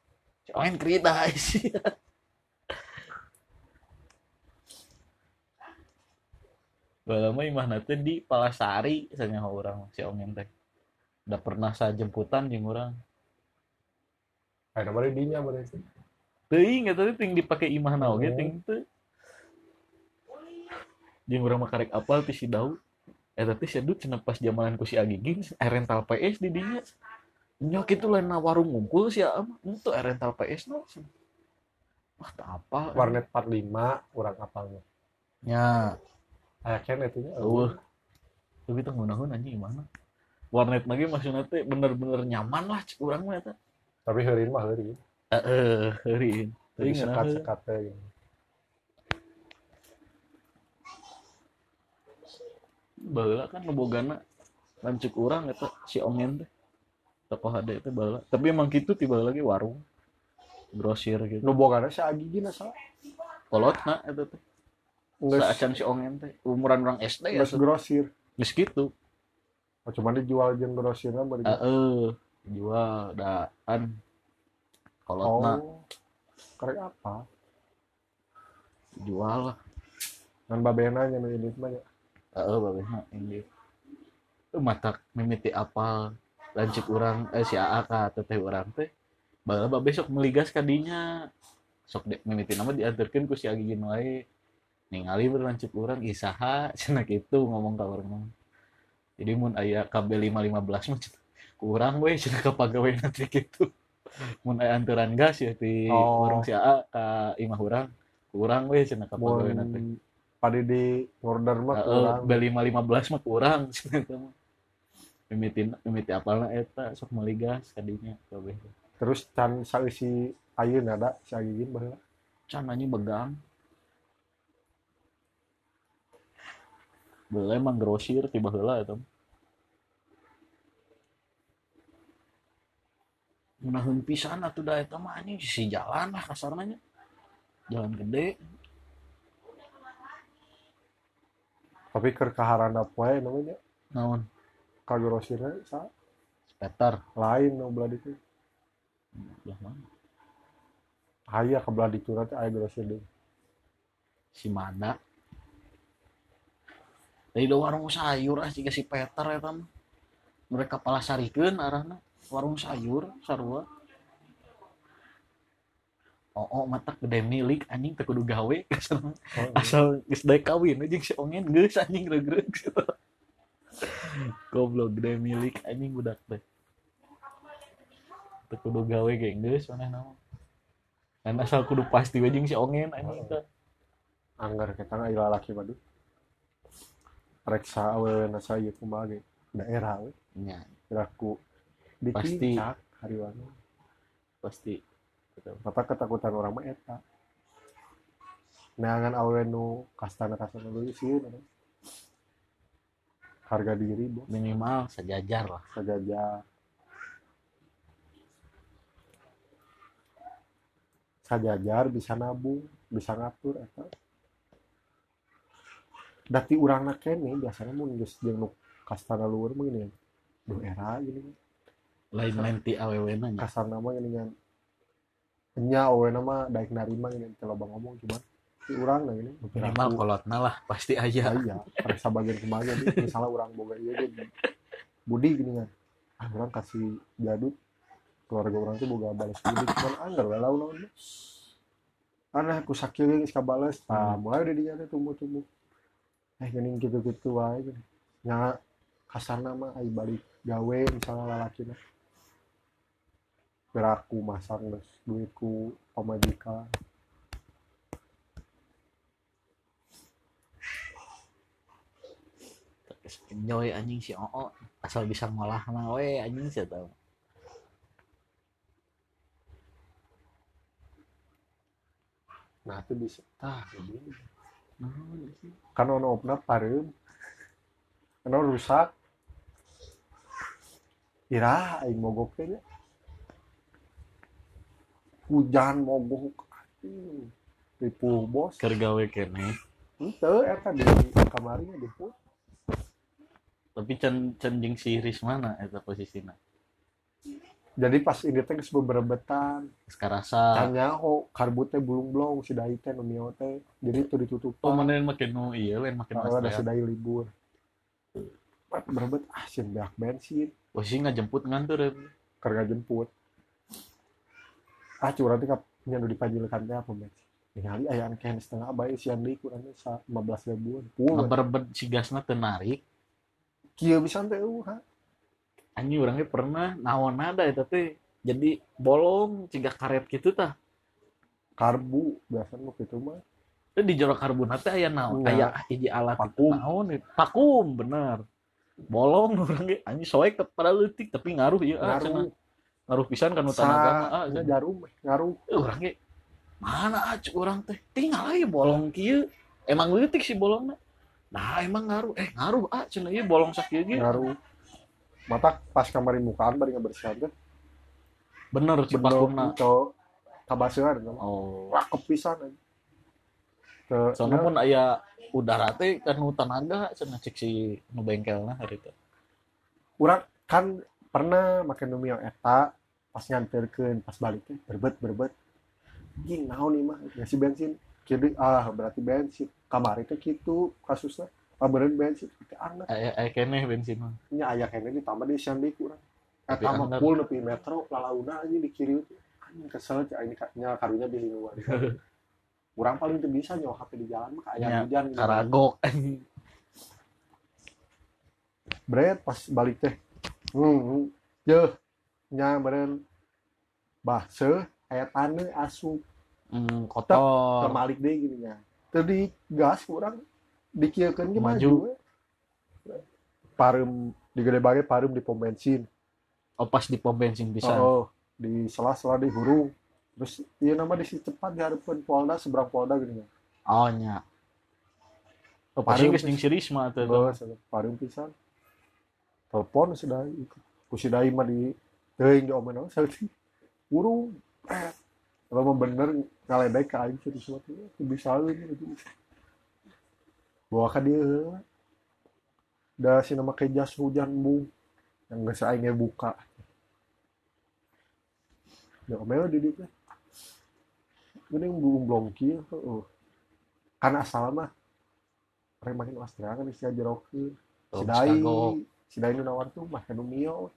main kerida sih. *laughs* Lama imah nanti di Palasari sanya orang si ongen teh udah pernah saya jemputan jeung orang. Ayo nama dinya berarti. Teuing eta teh ting dipake imah na oge Oh. ting teu jeung urang mah karek apal ti si Daud eta teh si Daud cenah pas zamanan ku si Agiging aya rental PS di dinya. Nya kitu lain na warung ngumpul si Am itu aya rental PS no wah tak apa? Warnet 45 orang apalnya. nya Aya kan itunya. eueuh. Tapi teh ngunaheun anjing mana warnet lagi maksudnya teh bener-bener nyaman lah cek urang mah eta. Tapi heureun mah heureun. Heeh heureun jadi Teuing sekat ngeunah. sekat teh gitu. baheula kan nu bogana lancuk urang eta si ongen teh. Toko HD teh baheula tapi emang kitu tiba lagi warung. Grosir gitu. Nu bogana si Agigi na salah kolotna eta teh. Geus si ongen teh. Umuran orang SD ya geus grosir. Geus kitu. Oh, cuman dijual jeung grosirna bari heeh jual daan kolotna oh. karek apa? Jual lah. Kan babena nya ini mah nya. heeh babehna ini Tuh mata mimiti apal lancik urang eh si AA ka teteh urang teh baheula babe sok meligas kadinya sok de, mimiti nama diantarkeun ku si Agigin wae. Ningali berlancik urang ih saha *laughs* cenah kitu ngomong ka urang mah. jadi mun aya KB 515 mah cenah kurang we cenah ka pagawe nanti gitu mun aya anturan gas ya di Oh. warung si AA ka imah urang kurang we cenah ka nanti mun pada di order mah kurang B515 mah kurang *laughs* cenah mah. Mimiti mimiti apalna eta sok meligas kadinya kabeh. terus can saeusi ayeuna ada si Agigi baheula Can anjing begang. Bela emang grosir tiba heula eta. mah. Menaheun pisan atuh da eta mah anjing si jalan lah kasarna nya. Jalan gede. tapi keur kaharana poe namanya Naon? ka grosirna sa Peter. lain nu belah ditu Belah mana? aya ka belah ditu teh aya grosir deui si Mada dari warung sayur ah jika si Peter eta mah mereka pala sarikeun arahna warung sayur sarua. Oh, oh mata gede milik anjing teu kudu gawe. *laughs* Asal Oh, asal geus daek kawin anjing si ongen geus anjing regreg *laughs* goblok gede milik anjing budak teh. Teu kudu gawe ge geus maneh nama? Dan asal kudu pasti jeung si ongen anjing teh. Anggar kita nggak ilah laki madu reksa awewe nasa ieu kumaha ge? Daerah we. Nya. Kiraku Pasti. dipicak hariwana pasti. Mata ketakutan orang mah eta. Neangan awewe nu kastana kastana dulu sih harga diri bos. Minimal sejajar lah. Sajajar sajajar bisa nabung bisa ngatur eta. Dati urang kene biasanya mun geus jeung nu kastana luhur mah gini duh era gini lain-lain ti awewe nanya kasar nama gini kan. Nya awewe nama daek narima gini kalau bang ngomong cuman. Si urang nah gini minimal kolotna lah pasti aja. Iya pada bagian ke mana nih? Misalnya orang boga iya dia budi gini kan. Ah orang kasih jadut keluarga orang tuh boga balas budi. Cuman anggar lah lawan lawan aneh aku sakit geus kabales nah Hmm. mulai udah dia teh tumbuh-tumbuh. Eh gini gitu-gitu wae gini. Nya kasar nama ai balik gawe misalnya lalaki nah beraku masak geus duitku pamajikan Terus enjoy anjing si oo asal bisa ngolah mah we anjing sih tau nah itu bisa. Tah Nah, kan ono opna pareum ono rusak. Ira aing mogok teh. Hujan mogok. Ripuh bos. Keur gawe kene. Henteu eta di kamarinya di put tapi can can jeung si Rismana eta posisina? Jadi pas ini teh geus beberebetan. Geus karasa. Tanya ho karbu teh bulung-bulung si dai teh nu mio teh. Jadi itu ditutup oh mana yang makin nu iya lain makin kalau ada si dai libur. Berebet ah sih beak bensin posisi ngajemput ngantur ya karena jemput ah curang teh nya nu dipajilkan teh apa bensin ningali aya angkeun setengah bae sian deui kurang teh 15 ribuan. Pul ngeberebet si gasna teu narik. Kieu bisa teh uh anjing orangnya pernah naon ada eta teh jadi bolong ciga karet gitu tah. Karbu biasanya gitu mah. Itu di jorok karbon teh aya naon? Enggak. aya hiji alat itu naon itu? Vakum bener. Bolong *laughs* orangnya. Anjing soek pada leutik tapi ngaruh ya ngaruh ngaruh pisan kan utama agama. Ah jarum ngaruh orangnya mana aja orang teh? Tinggal aja bolong kieu. Emang leutik si bolongna nah emang ngaruh. Eh ngaruh ah cenah ieu bolong sakieu ge. Ngaruh. Mata pas kamari mukaan bari ngabersihan teh bener cipakurna itu. Kabaseuan oh. Rakep pisan soalnya ya, pun aya udara teh kan nu tenaga cenah cek si nu bengkelna hari itu urang kan pernah makan numio eta pas nganterkeun pas balik teh berbet berbet. Anjing naon nih mah? Ngasi bensin. Kiri ah berarti bensin. Kamari teh kitu kasusnya. Paberen bensin teh anak. Aya aya keneh bensin mah. Nya aya kene ditambah di sian deui urang. Tapi eta mah full nepi metro lalauna anjing di kiri teh anjing kesel ini nya karunya di luar *laughs* urang. Paling teu bisa nyawa HP di jalan mah aya hujan. gitu. karagok Bret pas balik teh. Hmm, nya beren bahse aya taneuh asup hmm, kotor malik deui gini nya. Teu di gas urang dikieukeun ge Maju. Pareum di gede bage pareum di pom bensin. oh pas di pom bensin bisa Oh, di sela-sela di hurung. Terus ieu nama di si cepat dihareupeun Polda seberang Polda gini nya. oh nya oh pasti Pareum geus jeung si Risma teh Oh, pareum pisan. Telepon sudah ku si Dai mah di teuing diomeun saeutik. Urung. Eh, Kalau mau bener ngaledek ka aing mah teh teu bisa gitu. Bawa ka dieu heula. Da si nama ke jas hujan bung yang geus aing ge buka. Ya omel di teh. Geuning belum belum kieu heuh. Kan asal mah rek makin Australia kan isi jerokeun. Oh, Si Dai, Chicago. si Dai nu nawar tuh mah kanu mio.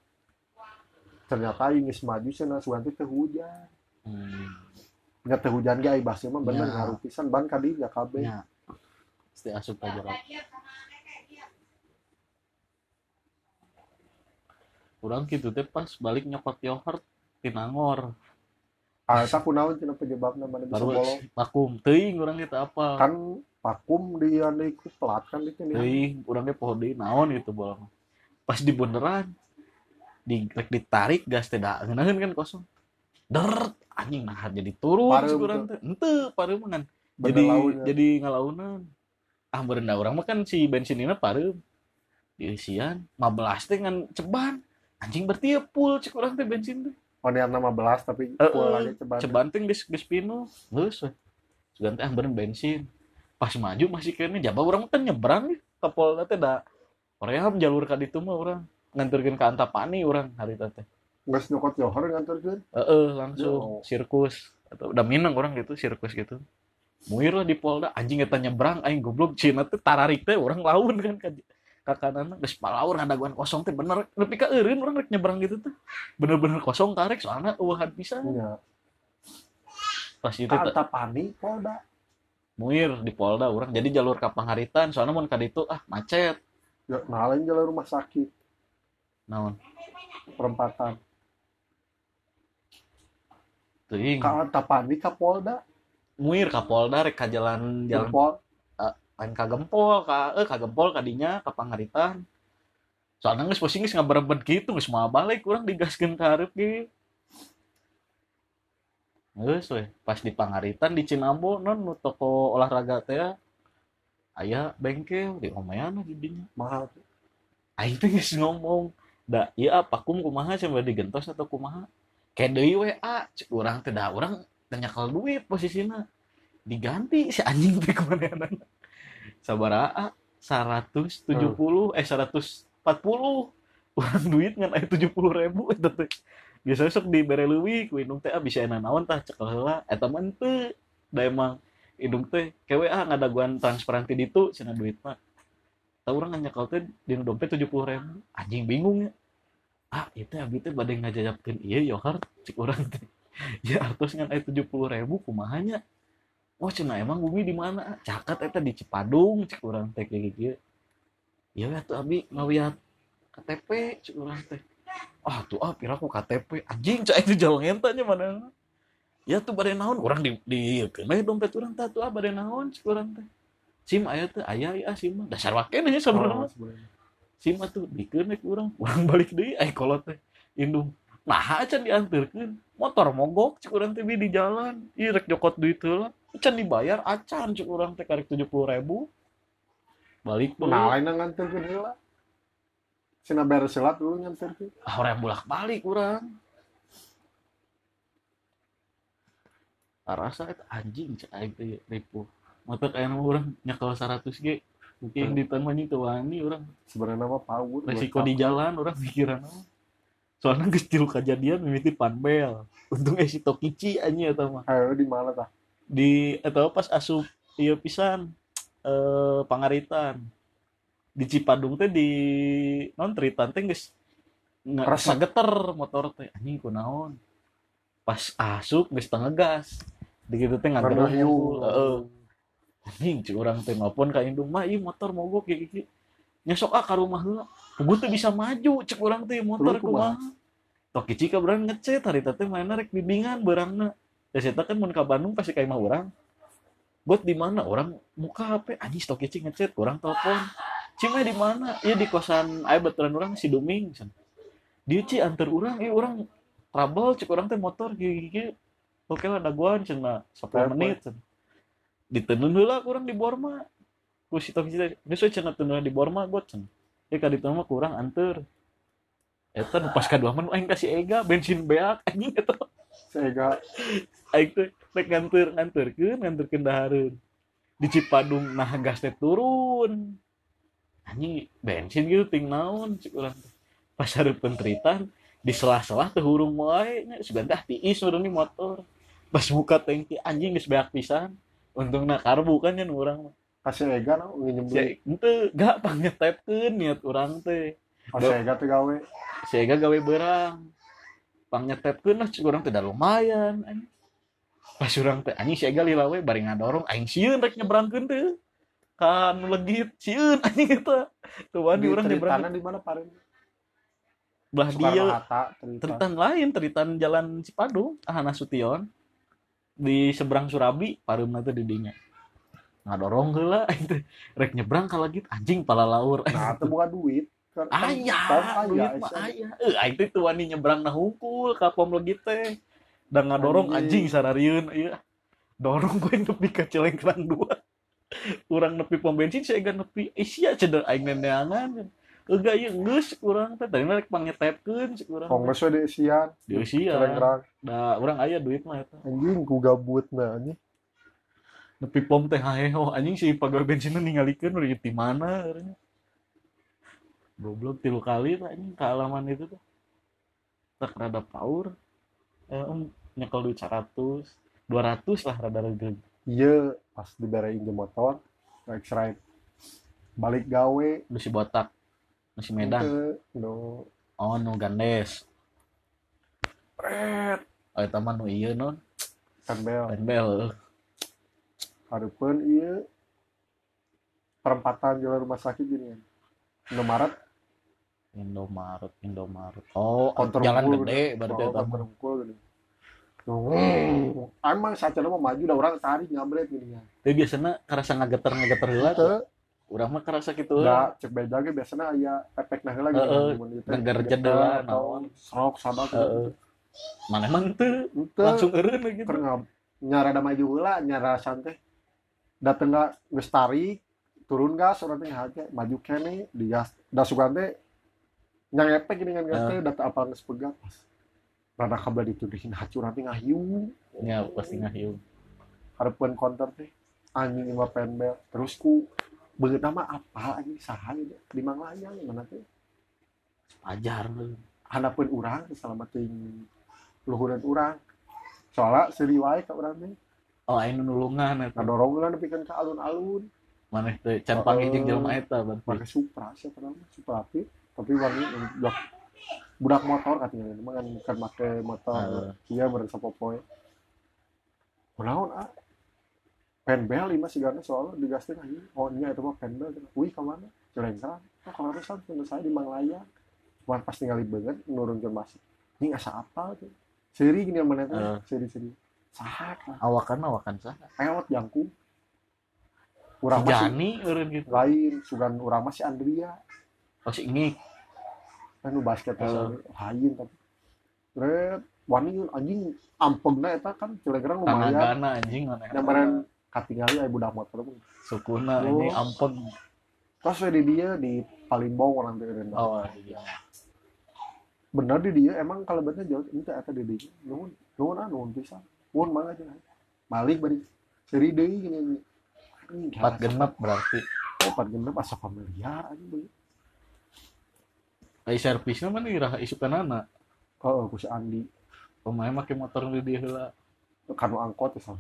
Ternyata geus maju cenah sugan teh hujan. hmm. Nya teu hujan ge ai bahasa mah bener Ya. pisan ban ka dieu kabeh. nya pasti asup aja dia. kurang gitu teh pas balik nyokot yogurt di Nangor Ah, eta kunaon cenah penyebabna mana bisa baru bolong. vakum teuing urang gitu apa Kan vakum di anu ku pelat kan itu nih. teuing urangnya poho deui naon gitu bolong pas di beneran di rek ditarik gas teh da ngeunaheun kan kosong. Deret anjing nah jadi turun Pareum si urang teh. Henteu pareum kan jadi launnya. jadi ngalaunan. Ah berendah orang mah kan si bensinnya pareum diisian 15 teh ngan ceban. Anjing berarti ya full cek urang teh bensin teh. Oh, niat nama belas tapi full eh, lagi ceban. ceban teh geus geus pinu. Geus sugan teh ah bensin. Pas maju masih kene jaba urang kan nyebrang nih ka Polda teh da Koream jalur ka ditu mah urang nganterkeun ka Antapani urang hari teh Geus nyokot johor nganterkeun. Heeh, langsung Yo. sirkus atau udah minang orang gitu sirkus gitu. Muir lah di Polda anjing eta nyebrang aing goblok Cina teh tararik teh orang laun kan ka ka kanan geus palaur ngadaguan kosong teh bener nepi ka eureun urang rek nyebrang gitu teh. Bener-bener kosong tarik soalnya eueuhan pisan. Nya. Pas itu teh Antapani Polda. muir di Polda urang jadi jalur ka Pangharitan soalnya mun ka ditu ah macet. Ya, nah lain jalan rumah sakit Naon? perempatan. Teuing. Ka Antapani ka Polda. Muir ka Polda rek ka jalan jalan Pol. lain ka gempol ka eh ka gempol kadinya ka pangaritan soalnya geus pusing geus ngaberebet gitu geus mau balik urang digaskeun ka hareup ge geus we pas di pangaritan di Cinambo non nu toko olahraga teh aya bengkel di omean jadinya Mahal. aing teh geus ngomong. Da ieu apa kum kumaha sampai digentos atau kumaha? Kayak deui WA urang teh da urang teh nyekel duit posisina. Diganti si anjing teh ke mana sabaraha 170 eh 140 urang duit ngan aya 70 ribu eta teh. Biasa sok dibere leuwih ku teh ah bisa enak naon tah cek heula eta mah da emang indung teh kewe ah ngadaguan transferan ti ditu cenah duit mah tahu orang nyekel teh di dompet tujuh puluh ribu. Anjing bingung ya. Ah itu abi teh badai ngajajapkeun iya yohar cik orang teh *laughs* ya artos ngan aya tujuh puluh ribu kumahanya. Oh cenah emang bumi di mana? Cakat eta di Cipadung cik orang teh kayak gitu. Ya ya tuh abi ngawiat KTP cik orang teh. Ah tuh ah piraku KTP anjing cak itu jalan entanya mana ya tuh badai naon orang di di kena dompet orang tuh ah badai naon cik orang teh. Sim aya teh aya ya sim dasar wakene Oh, sebenarnya sebenarnya. sim tuh dikeun we urang urang balik deui ai kolot teh indung. Nah acan diantarkan motor mogok cek urang teh di jalan. Ih, rek jokot duit heula acan dibayar acan cek urang teh karek tujuh puluh ribu. Balik nah balik lain nganterkeun heula? Sina beres selat dulu nganterkeun ah orang bolak balik urang rasa itu anjing cek aing teh ribu motor kayak orang nyekel 100 g yang di tanah itu wani orang sebenarnya mah power resiko di jalan orang pikiran apa. soalnya kecil kejadian mimiti panbel. Untung si Tokichi aja atau mah. Ayo di mana tah? Di atau pas asup iya pisan eh pangaritan. Di Cipadung teh di non tritan teh geus nggak Resep. geter motor teh. Anjing kunaon pas asup geus tengah gas di gitu teh heeh. Anjing cik urang teh nelpon ka indung mah ieu motor mogok kayak gitu nyesok ah ka rumah heula. Gue tuh bisa maju cek urang teh motor kumaha? Tok kici ka berang ngecet hari teh mainnya rek bimbingan berangna ya saya kan mun ka Bandung pasti ka imah urang. Buat di mana? Orang muka HP anjing stok kici ngecet orang telepon. Cima di mana? Iya di kosan aya baturan orang si Duming. Dia ci antar orang iya orang trouble cek orang teh motor gigi oke lah daguan 10 Telepon. menit. Can. ditenun heula kurang di Borma. Ku si teh geus we cenah tenun di Borma got can ya ka diteu mah kurang anter. Eta nu pas kadua mah nu aing kasih ega bensin beak anjing eta sehingga aing teh rek nganter nganterkeun nganterkeun dahareun. Di Cipadung nah gas teh turun. Anjing bensin gitu ting naon cik urang teh pas hareupeun teritan di selah-selah teh hurung wae nya sebentar tiis urang di motor pas buka tangki anjing geus beak pisan. Untungna karbu kan urang mah. Kasih ega no si henteu gak pangetepkeun niat urang teh. Kasih ega tuh gawe. Sehingga gawe berang pangetepkeun lah cik urang teh lumayan anjing. Pas urang teh anjing si Ega lila we bari ngadorong aing sieun rek nyebrangkeun teh. Kan legit sieun anjing eta. Tuh wani di urang nyebrang di mana paling belah dia teritan lain teritan jalan Cipadung ah Nasution di seberang Surabi pareumna teh di dinya. Ngadorong heula aing teh rek nyebrang ka legit anjing pala laur. nah itu bukan duit kan kan- Aya, kan duit mah Aisyah. aya. Eh, aing teh tuh wani nyebrang na hungkul ka pom legit teh. Da ngadorong Anjing. anjing sararieun ieu. Dorong gue nepi ka celengkrang dua. Urang nepi pom bensin saya gak nepi. Eh sia cedek aing neneangan. Euga ieu geus urang teh tadi rek pangetepkeun cek urang. kongres we di isian Di usia. Celengrang. Da urang aya duit mah eta. anjing ku gabut nah ini Nepi pom teh haeho anjing si pagawe bensinna ningalikeun udah di mana urangnya. Goblok tilu kali lah anjing kealaman itu tuh. Tak rada power. Eh, um, nyekel duit 100, 200 lah rada rada. iya pas diberein di motor Rex ride balik gawe Lu si botak. Masih Medan. No Oh, nu Gandes. pret Oh, eta mah nu ieu non. tembel Penbel. hareupeun ieu perempatan jalan rumah sakit gini Indomaret Indomaret, Indomaret. Oh, Konter jalan unggul gede berarti oh, konter unggul gini Hmm. Emang saat mau maju udah orang tarik ngabret gini kan. Tapi biasanya kerasa ngageter ngageter. Teu, Urang mah kerasa gitu. da cek beja ge biasanya aya efek nah gitu. Heeh, Cuman itu neger geter jendela, naon. Serok sabar Heeh. Mana emang Itu langsung eureun gitu. pernah nyara da maju heula, nyara santai. Dateng ga geus tarik, turun gas urang teh haja, maju kene di gas. Da sugan teh nyang efek gini kan gas teh data apa geus pegat. Rada kabel dituduhin hancur nanti ngahiu. Ya pasti ngahiu. Hareupeun counter teh anjing lima penbel terus ku beungeut nama apa anjing saha ieu di Manglayang mana teh Ajar lu. handapun urang keselamatin luhuran urang. Soalnya seri wae ka urang teh Oh, nu nulungan eta. ngadorong lah nepikeun ka alun-alun. Maneh teh can pangijing jelema eta berarti. pakai Supra siapa namanya Supra Fit tapi warnanya budak budak motor katanya. Emang kan bukan make motor. Heeh. iya bareng sapopoe. Kunaon ah penbel lima sigana soalnya digaskeun anjing oh nya itu mah penbel. Wih ka mana celengkrang oh kalau rusak tunggu saya di Manglayang cuman pas tinggal banget nurun ke masuk ini asa apa tuh. Seri gini yang mana Heeh. seri seri sahat lah. Awakan awakan sah. peot jangkung. Si urang masih Jani eureun gitu. lain sugan urang masih Andrea Oh si ngik. kan nu basket Heeh. lain tapi. Red, wani anjing. Ampegna eta kan. Cilegerang lumayan. tanagana anjing mana Katingali aya budak motor pun. sukuna Oh. ini ampun we di dia di Palimbong orang dan oh iya bener di dia emang kalau bener jauh itu eta di dia. Nuhun, nuhun ah nuhun pisan. Nuhun mah aja. Balik bari seri deui gini. Empat genep berarti empat genep asa familiar aja beui. ai servisnya mana iraha isukanana Heeh, ku si Andi. pemain make motor di dia heula kanu angkot ya Sam.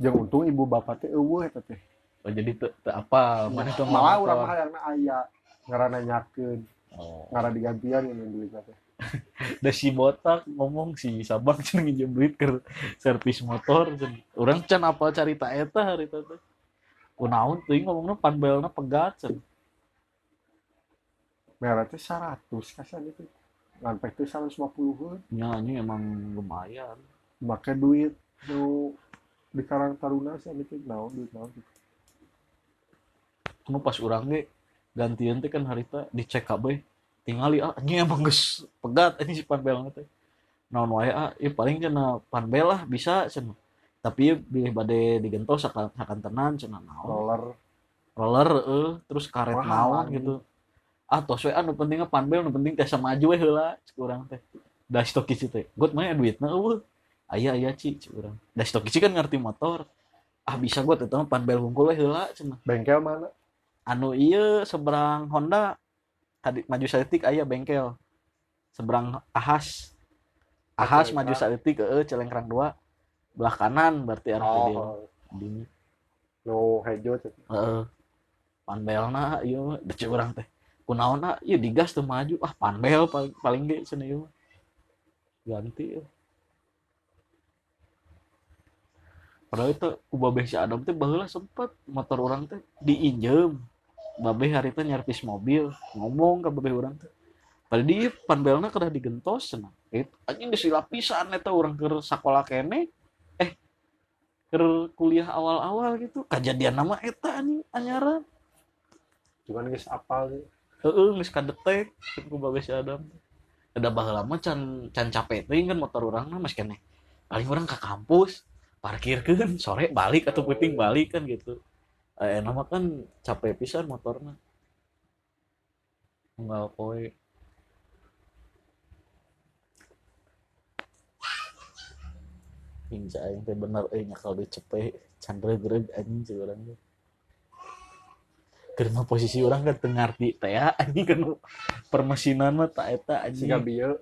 Jangan untung ibu bapak teh eueuh eta teh. oh jadi teu teu apa mana tuh Malah urang mah hayangna aya ngaranna nyakeun, oh ngara digantian yang beli teh. *laughs* da si botak ngomong si sabang *laughs* cenah nginjem duit ke servis motor cenah. urang can apa carita eta harita teh kunaon teuing ngomongna panbelna pegat cenah Merah teh 100 kasan itu. Ngan peh teh 150 nya anjing emang lumayan Make duit nu di Karang Taruna sih itu naon duit naon gitu. nu pas urang ge gantian teh kan harita dicek kabeh. Tingali ah anjing emang geus pegat anjing si panbel teh. Naon wae ah ieu paling cenah panbel lah bisa cenah. Tapi bilih bade digentos sakan sakan tenan cenah naon. Roller. Roller eh terus karet naon gitu. Ah tos we anu pentingnya panbel nu penting teh maju we heula cek urang teh. Da stok kici teh. Got mah duitna eueuh aya aya ci cek urang. Da stok kici kan ngerti motor. Ah bisa gue teh mah panbel hungkul heula cenah. Bengkel mana? anu iya seberang Honda tadi maju saeutik aya bengkel. Seberang Ahas. Ahas Celengkrang. maju saeutik heeh celengkrang dua. Belah kanan berarti arah oh. Oh, di no hejo heeh. Panbelna ieu da cek urang teh. Kunaon ah ieu digas teu maju. Ah panbel paling paling ge cenah ieu ganti euy. Padahal itu ku babeh si Adam teh baheula sempet motor orang teh diinjem. Babeh hari teh nyervis mobil, ngomong ke babeh orang teh. Padahal di panbelna kedah digentos cenah. Itu anjing geus lapisan eta urang keur sakola kene. Eh keur kuliah awal-awal gitu. Kejadian nama eta anjing anyaran. Cuman geus apal. Heeh, geus kadetek ku babeh si Adam. Ada baheula mah can can capek teuing kan motor urang mah mas keneh. Paling orang ke kampus, parkirkeun sore balik atau puting balik kan gitu. Eh nama kan capek pisan motorna. Enggak poe. Hingga aing teh bener euy nyakal di cepe candre greg anjing si urang teh. Karena posisi orang kan teu ngarti teh anjing kan permesinan mah tak eta anjing. Gabieu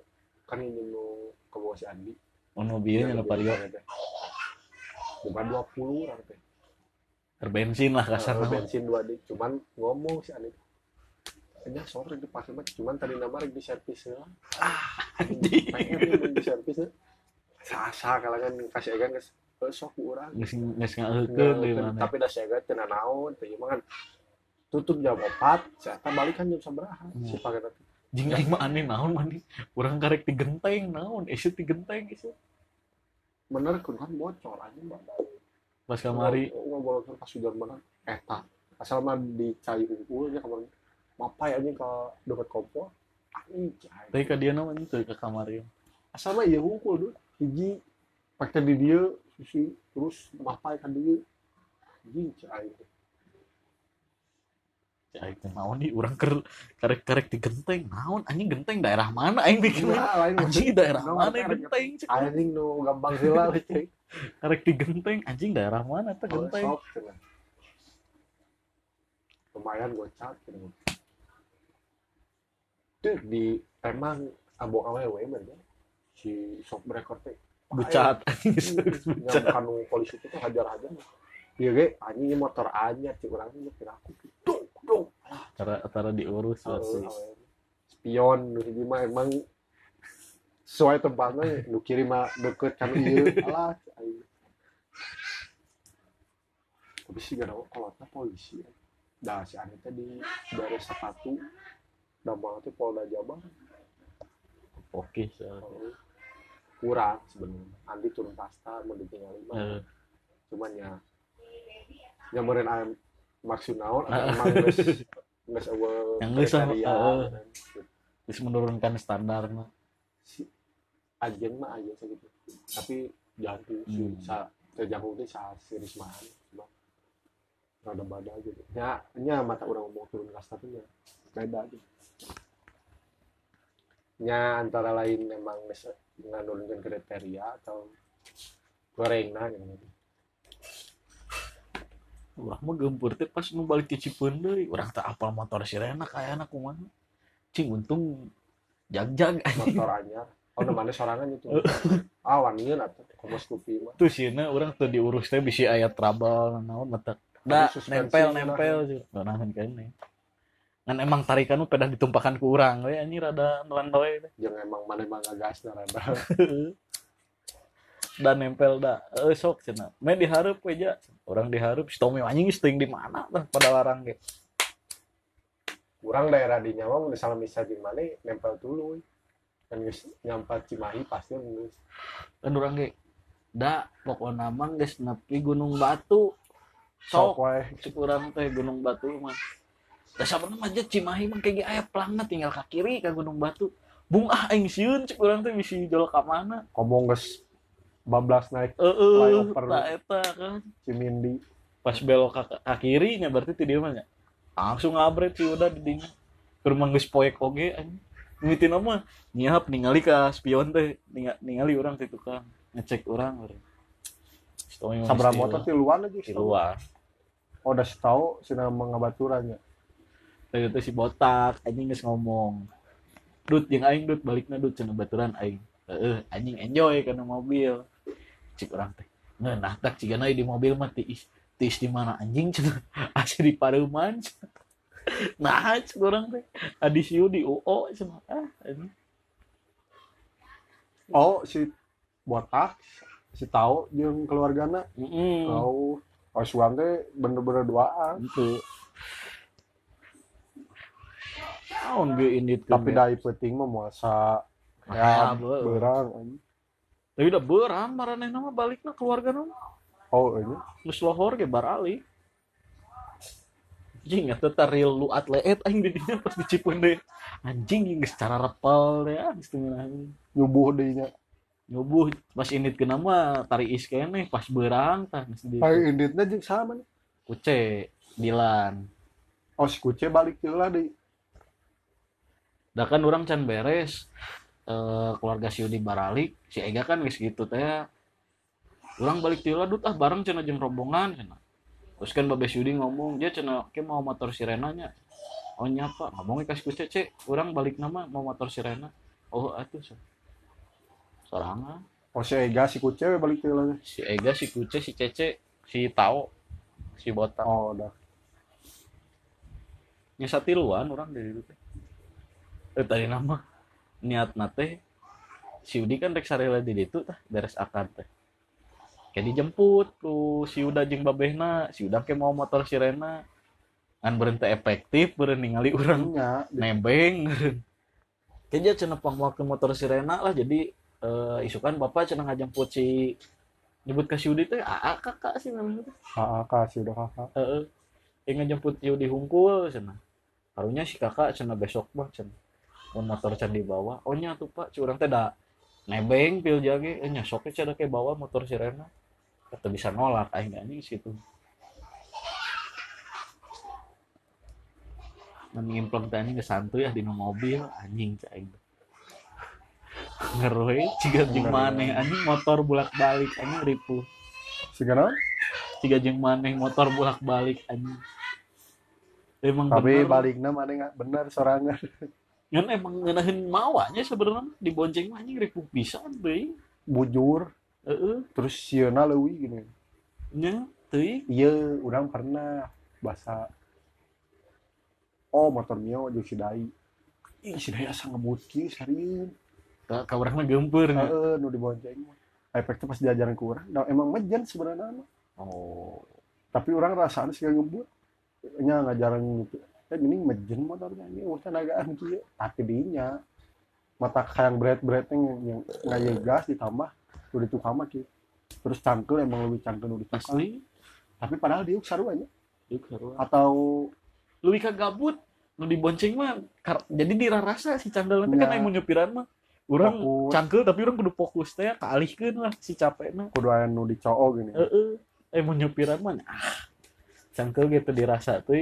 kan ini nu ke bawah si Andi. Ono bieu nya Bukan 20 orang teh. terbensin lah kasar nama. bensin dua dik. Cuman ngomong si Andi. Hanya sore dipakai mah cuman tadi nama rek di servis lah. Anjing. Pengen nih di servis lah. Sasa kalangan kasih egan geus geus sok deui Nggak, mana. tapi dah saya teu naon teh ieu mah kan tutup jam 4, saya balik kan jam sabaraha si pakai teh. Jing mah aneh naon mani. Urang karek digenteng naon, isu digenteng isu. Bener kan bocor aja mbak. Pas kamari ngobrol pas sudah bener eta. Asal mah dicai unggul ya kamar. Mapai aja ke dekat kompor. Teh ka dieu naon teu ke kamar ieu. Asal mah iya unggul dulu. Hiji pakai di dia susi terus mapai kan dia. Anjing cai. Naon di urang keur karek-karek digenteng. Naon anjing genteng daerah mana aing bikin anjing daerah mana karek- genteng. Anjing nu gampang cai. Karek digenteng anjing daerah mana teh genteng. Lumayan gocap gitu. Tuh di emang abong awewe bener si sok record teh Bucat *laughs* yang bucat. kanu polisi itu hajar aja Iya ge, anjing motor anyar urang ini kira aku dong dong Tara tara diurus awewe. spion nu hiji mah emang sesuai tempatnya nu kiri mah deket kan ieu alah tapi sih gara kolotnya polisi dah si Ani teh di daerah sepatu. Damang teh Polda Jabar. Oke, kurang sebenarnya. Andi turun pasta mau ditinggal mah. Eh, cuman ya nyamperin ayam maksud naon atau emang geus eueuh Yang geus, kan. terus menurunkan standar mah si anjing mah aja segitu tapi jangan si Hmm. sa terjangkau teh sa series mah rada bada gitu. Nya nya mata orang mau turun kasta tuh nya beda gitu nya antara lain memang geus nganurunkeun kriteria atau gorengna gitu Ulah mah gempur teh pas nu balik ke Cipeun deui, urang teh apal motor sirena kayana kumaha. Cing untung jag-jag motor anyar oh namanya sorangan itu *laughs* ah wanian atau komos kupi mah Tuh sieuna urang teu diurus teh bisi aya trouble naon mata. Da nempel mah. nempel sih. Nahan kene. Ngan emang tarikan nu pedah ditumpahkan ku urang we anjing rada nelan we yang emang mana emang gas rada *laughs* Dan nempel da. Eh sok cenah. Main dihareup we ja. Urang dihareup si Tommy anjing geus teuing di mana tah pada larang ge. kurang daerah di nyawa misalnya misal di mana nempel dulu kan geus nyampe Cimahi pasti geus Kan urang ge da pokona mah geus nepi Gunung Batu. sok Sok wae cek urang teh Gunung Batu mah. Da sabarna mah aja Cimahi mah kayak aya pelangna tinggal ka kiri ka Gunung Batu. Bung ah aing sieun cek urang teh bisi jol ka mana. ngomong geus bablas naik Heeh, Flyover. tak eta kan. Cimindi Pas belok ka kiri nya berarti ti dieu mah nya. Langsung ngabret sih udah di dinya. Keur geus poek oge anjing. Mitina mah nyiap ningali ka spion teh, ninga- ningali urang teh tukang ngecek urang urang. Sabra motor ti luar aja di luar. oh udah tahu sih nama ngabaturannya Tadi itu si botak, anjing geus ngomong. Dut yang aing dut balikna dut cenah baturan aing. Heeh, anjing enjoy kana mobil. Cik orang teh. Ngeunah tak cigana di mobil mah tiis. Tiis di mana anjing cenah. *laughs* Asa di pareuman. cenah. *laughs* Nah, cik orang teh. Adi siu di UO cenah. Ah, anjing. oh si botak si tahu jeung keluargana Heeh. tahu oh suang teh bener-bener duaan Itu. Naon ge indit tapi dari penting mah muasa Ya, ya berang Tapi udah beram maranehna mah balikna keluarga mah. oh ini Geus lohor ge barali. Anjing eta teh real lu atlet aing di dinya pas di Cipeundeuh. Anjing geus cara repel deh ah geus nyubuh dehnya Nyubuh pas indit kena mah tari is keneh pas beurang tah geus di Hai inditnya jeung sama nih kuce Dilan. oh si kuce balik lah deh Da kan orang can beres eh, keluarga si Udi baralik, si Ega kan geus gitu teh. Orang balik tiula dut ah bareng cenah jeung rombongan cenah. Terus kan Babe si Udi ngomong, dia cenah ke mau motor sirenanya. Oh nyapa, ngomongnya kasih ku cece, orang balik nama mau motor sirena. Oh atuh so. Sorangan oh si Ega si kuce balik lah si Ega, si Kuce, si Cece, si Tao, si Botak. oh udah Nya satiluan orang dari itu teh. Eh tadi nama niat nate si Udi kan rek sarela di ditu tah beres akad teh. Kayak dijemput tuh si Uda jeung babehna, si Uda ke mau motor sirena. Kan berhenti efektif, berhenti ningali urang nya nebeng. *laughs* Kayaknya cenah pangwalkeun motor sirena lah jadi eh, isukan bapak cenah ngajemput si nyebut ke si Udi teh aa kakak sih namanya teh. kakak kasih udah kakak Heeh. Yang ngejemput Yu di hungkul cenah. Karunya si kakak cenah besok mah cenah. Mun motor can dibawa. Oh nya tuh Pak, curang teh da nebeng pil jage eh nya sok cenah ke bawa motor sirena. Kata bisa nolak aing anjing situ. Mending impleng teh anjing santuy ya di mobil anjing cai aing. *laughs* Ngeroe ciga maneh anjing motor bolak-balik anjing ripuh. sigana tiga jeng maneh motor bolak balik anjing emang tapi bener baliknya mana nggak bener sorangan *laughs* kan emang ngenahin mawanya sebenarnya dibonceng mah anjing ripuh pisan deui bujur. Heeh. Terus sieuna leuwih gini. Nya teuing iya urang pernah bahasa oh motor mio jeung si dai. Ih si dai asa ngebut kieu serius ka urang mah gempeur nya. heeh nu dibonceng mah. Efeknya pas diajaran ke nah, emang mejen sebenarnya oh. Tapi orang rasanya sih ngebut nya ngajaran gitu eh ini mejen motornya ini usah nagaan kieu tapi dinya mata kayak berat-berat yang yang ngaya gas ditambah udah itu kama kieu terus cangkel emang lebih cangkel udah asli. Tapi padahal dia sarua nya Yuk, sarua. atau leuwih ka gabut nu dibonceng mah jadi dirarasa si candal nanti kan yang nyupiran mah. Orang Fokus. cangkel tapi orang kudu fokus teh kealihkeun lah si capekna kudu aya nu dicoo gini. Eh mau nyupiran mah ah cangkel gitu dirasa tuh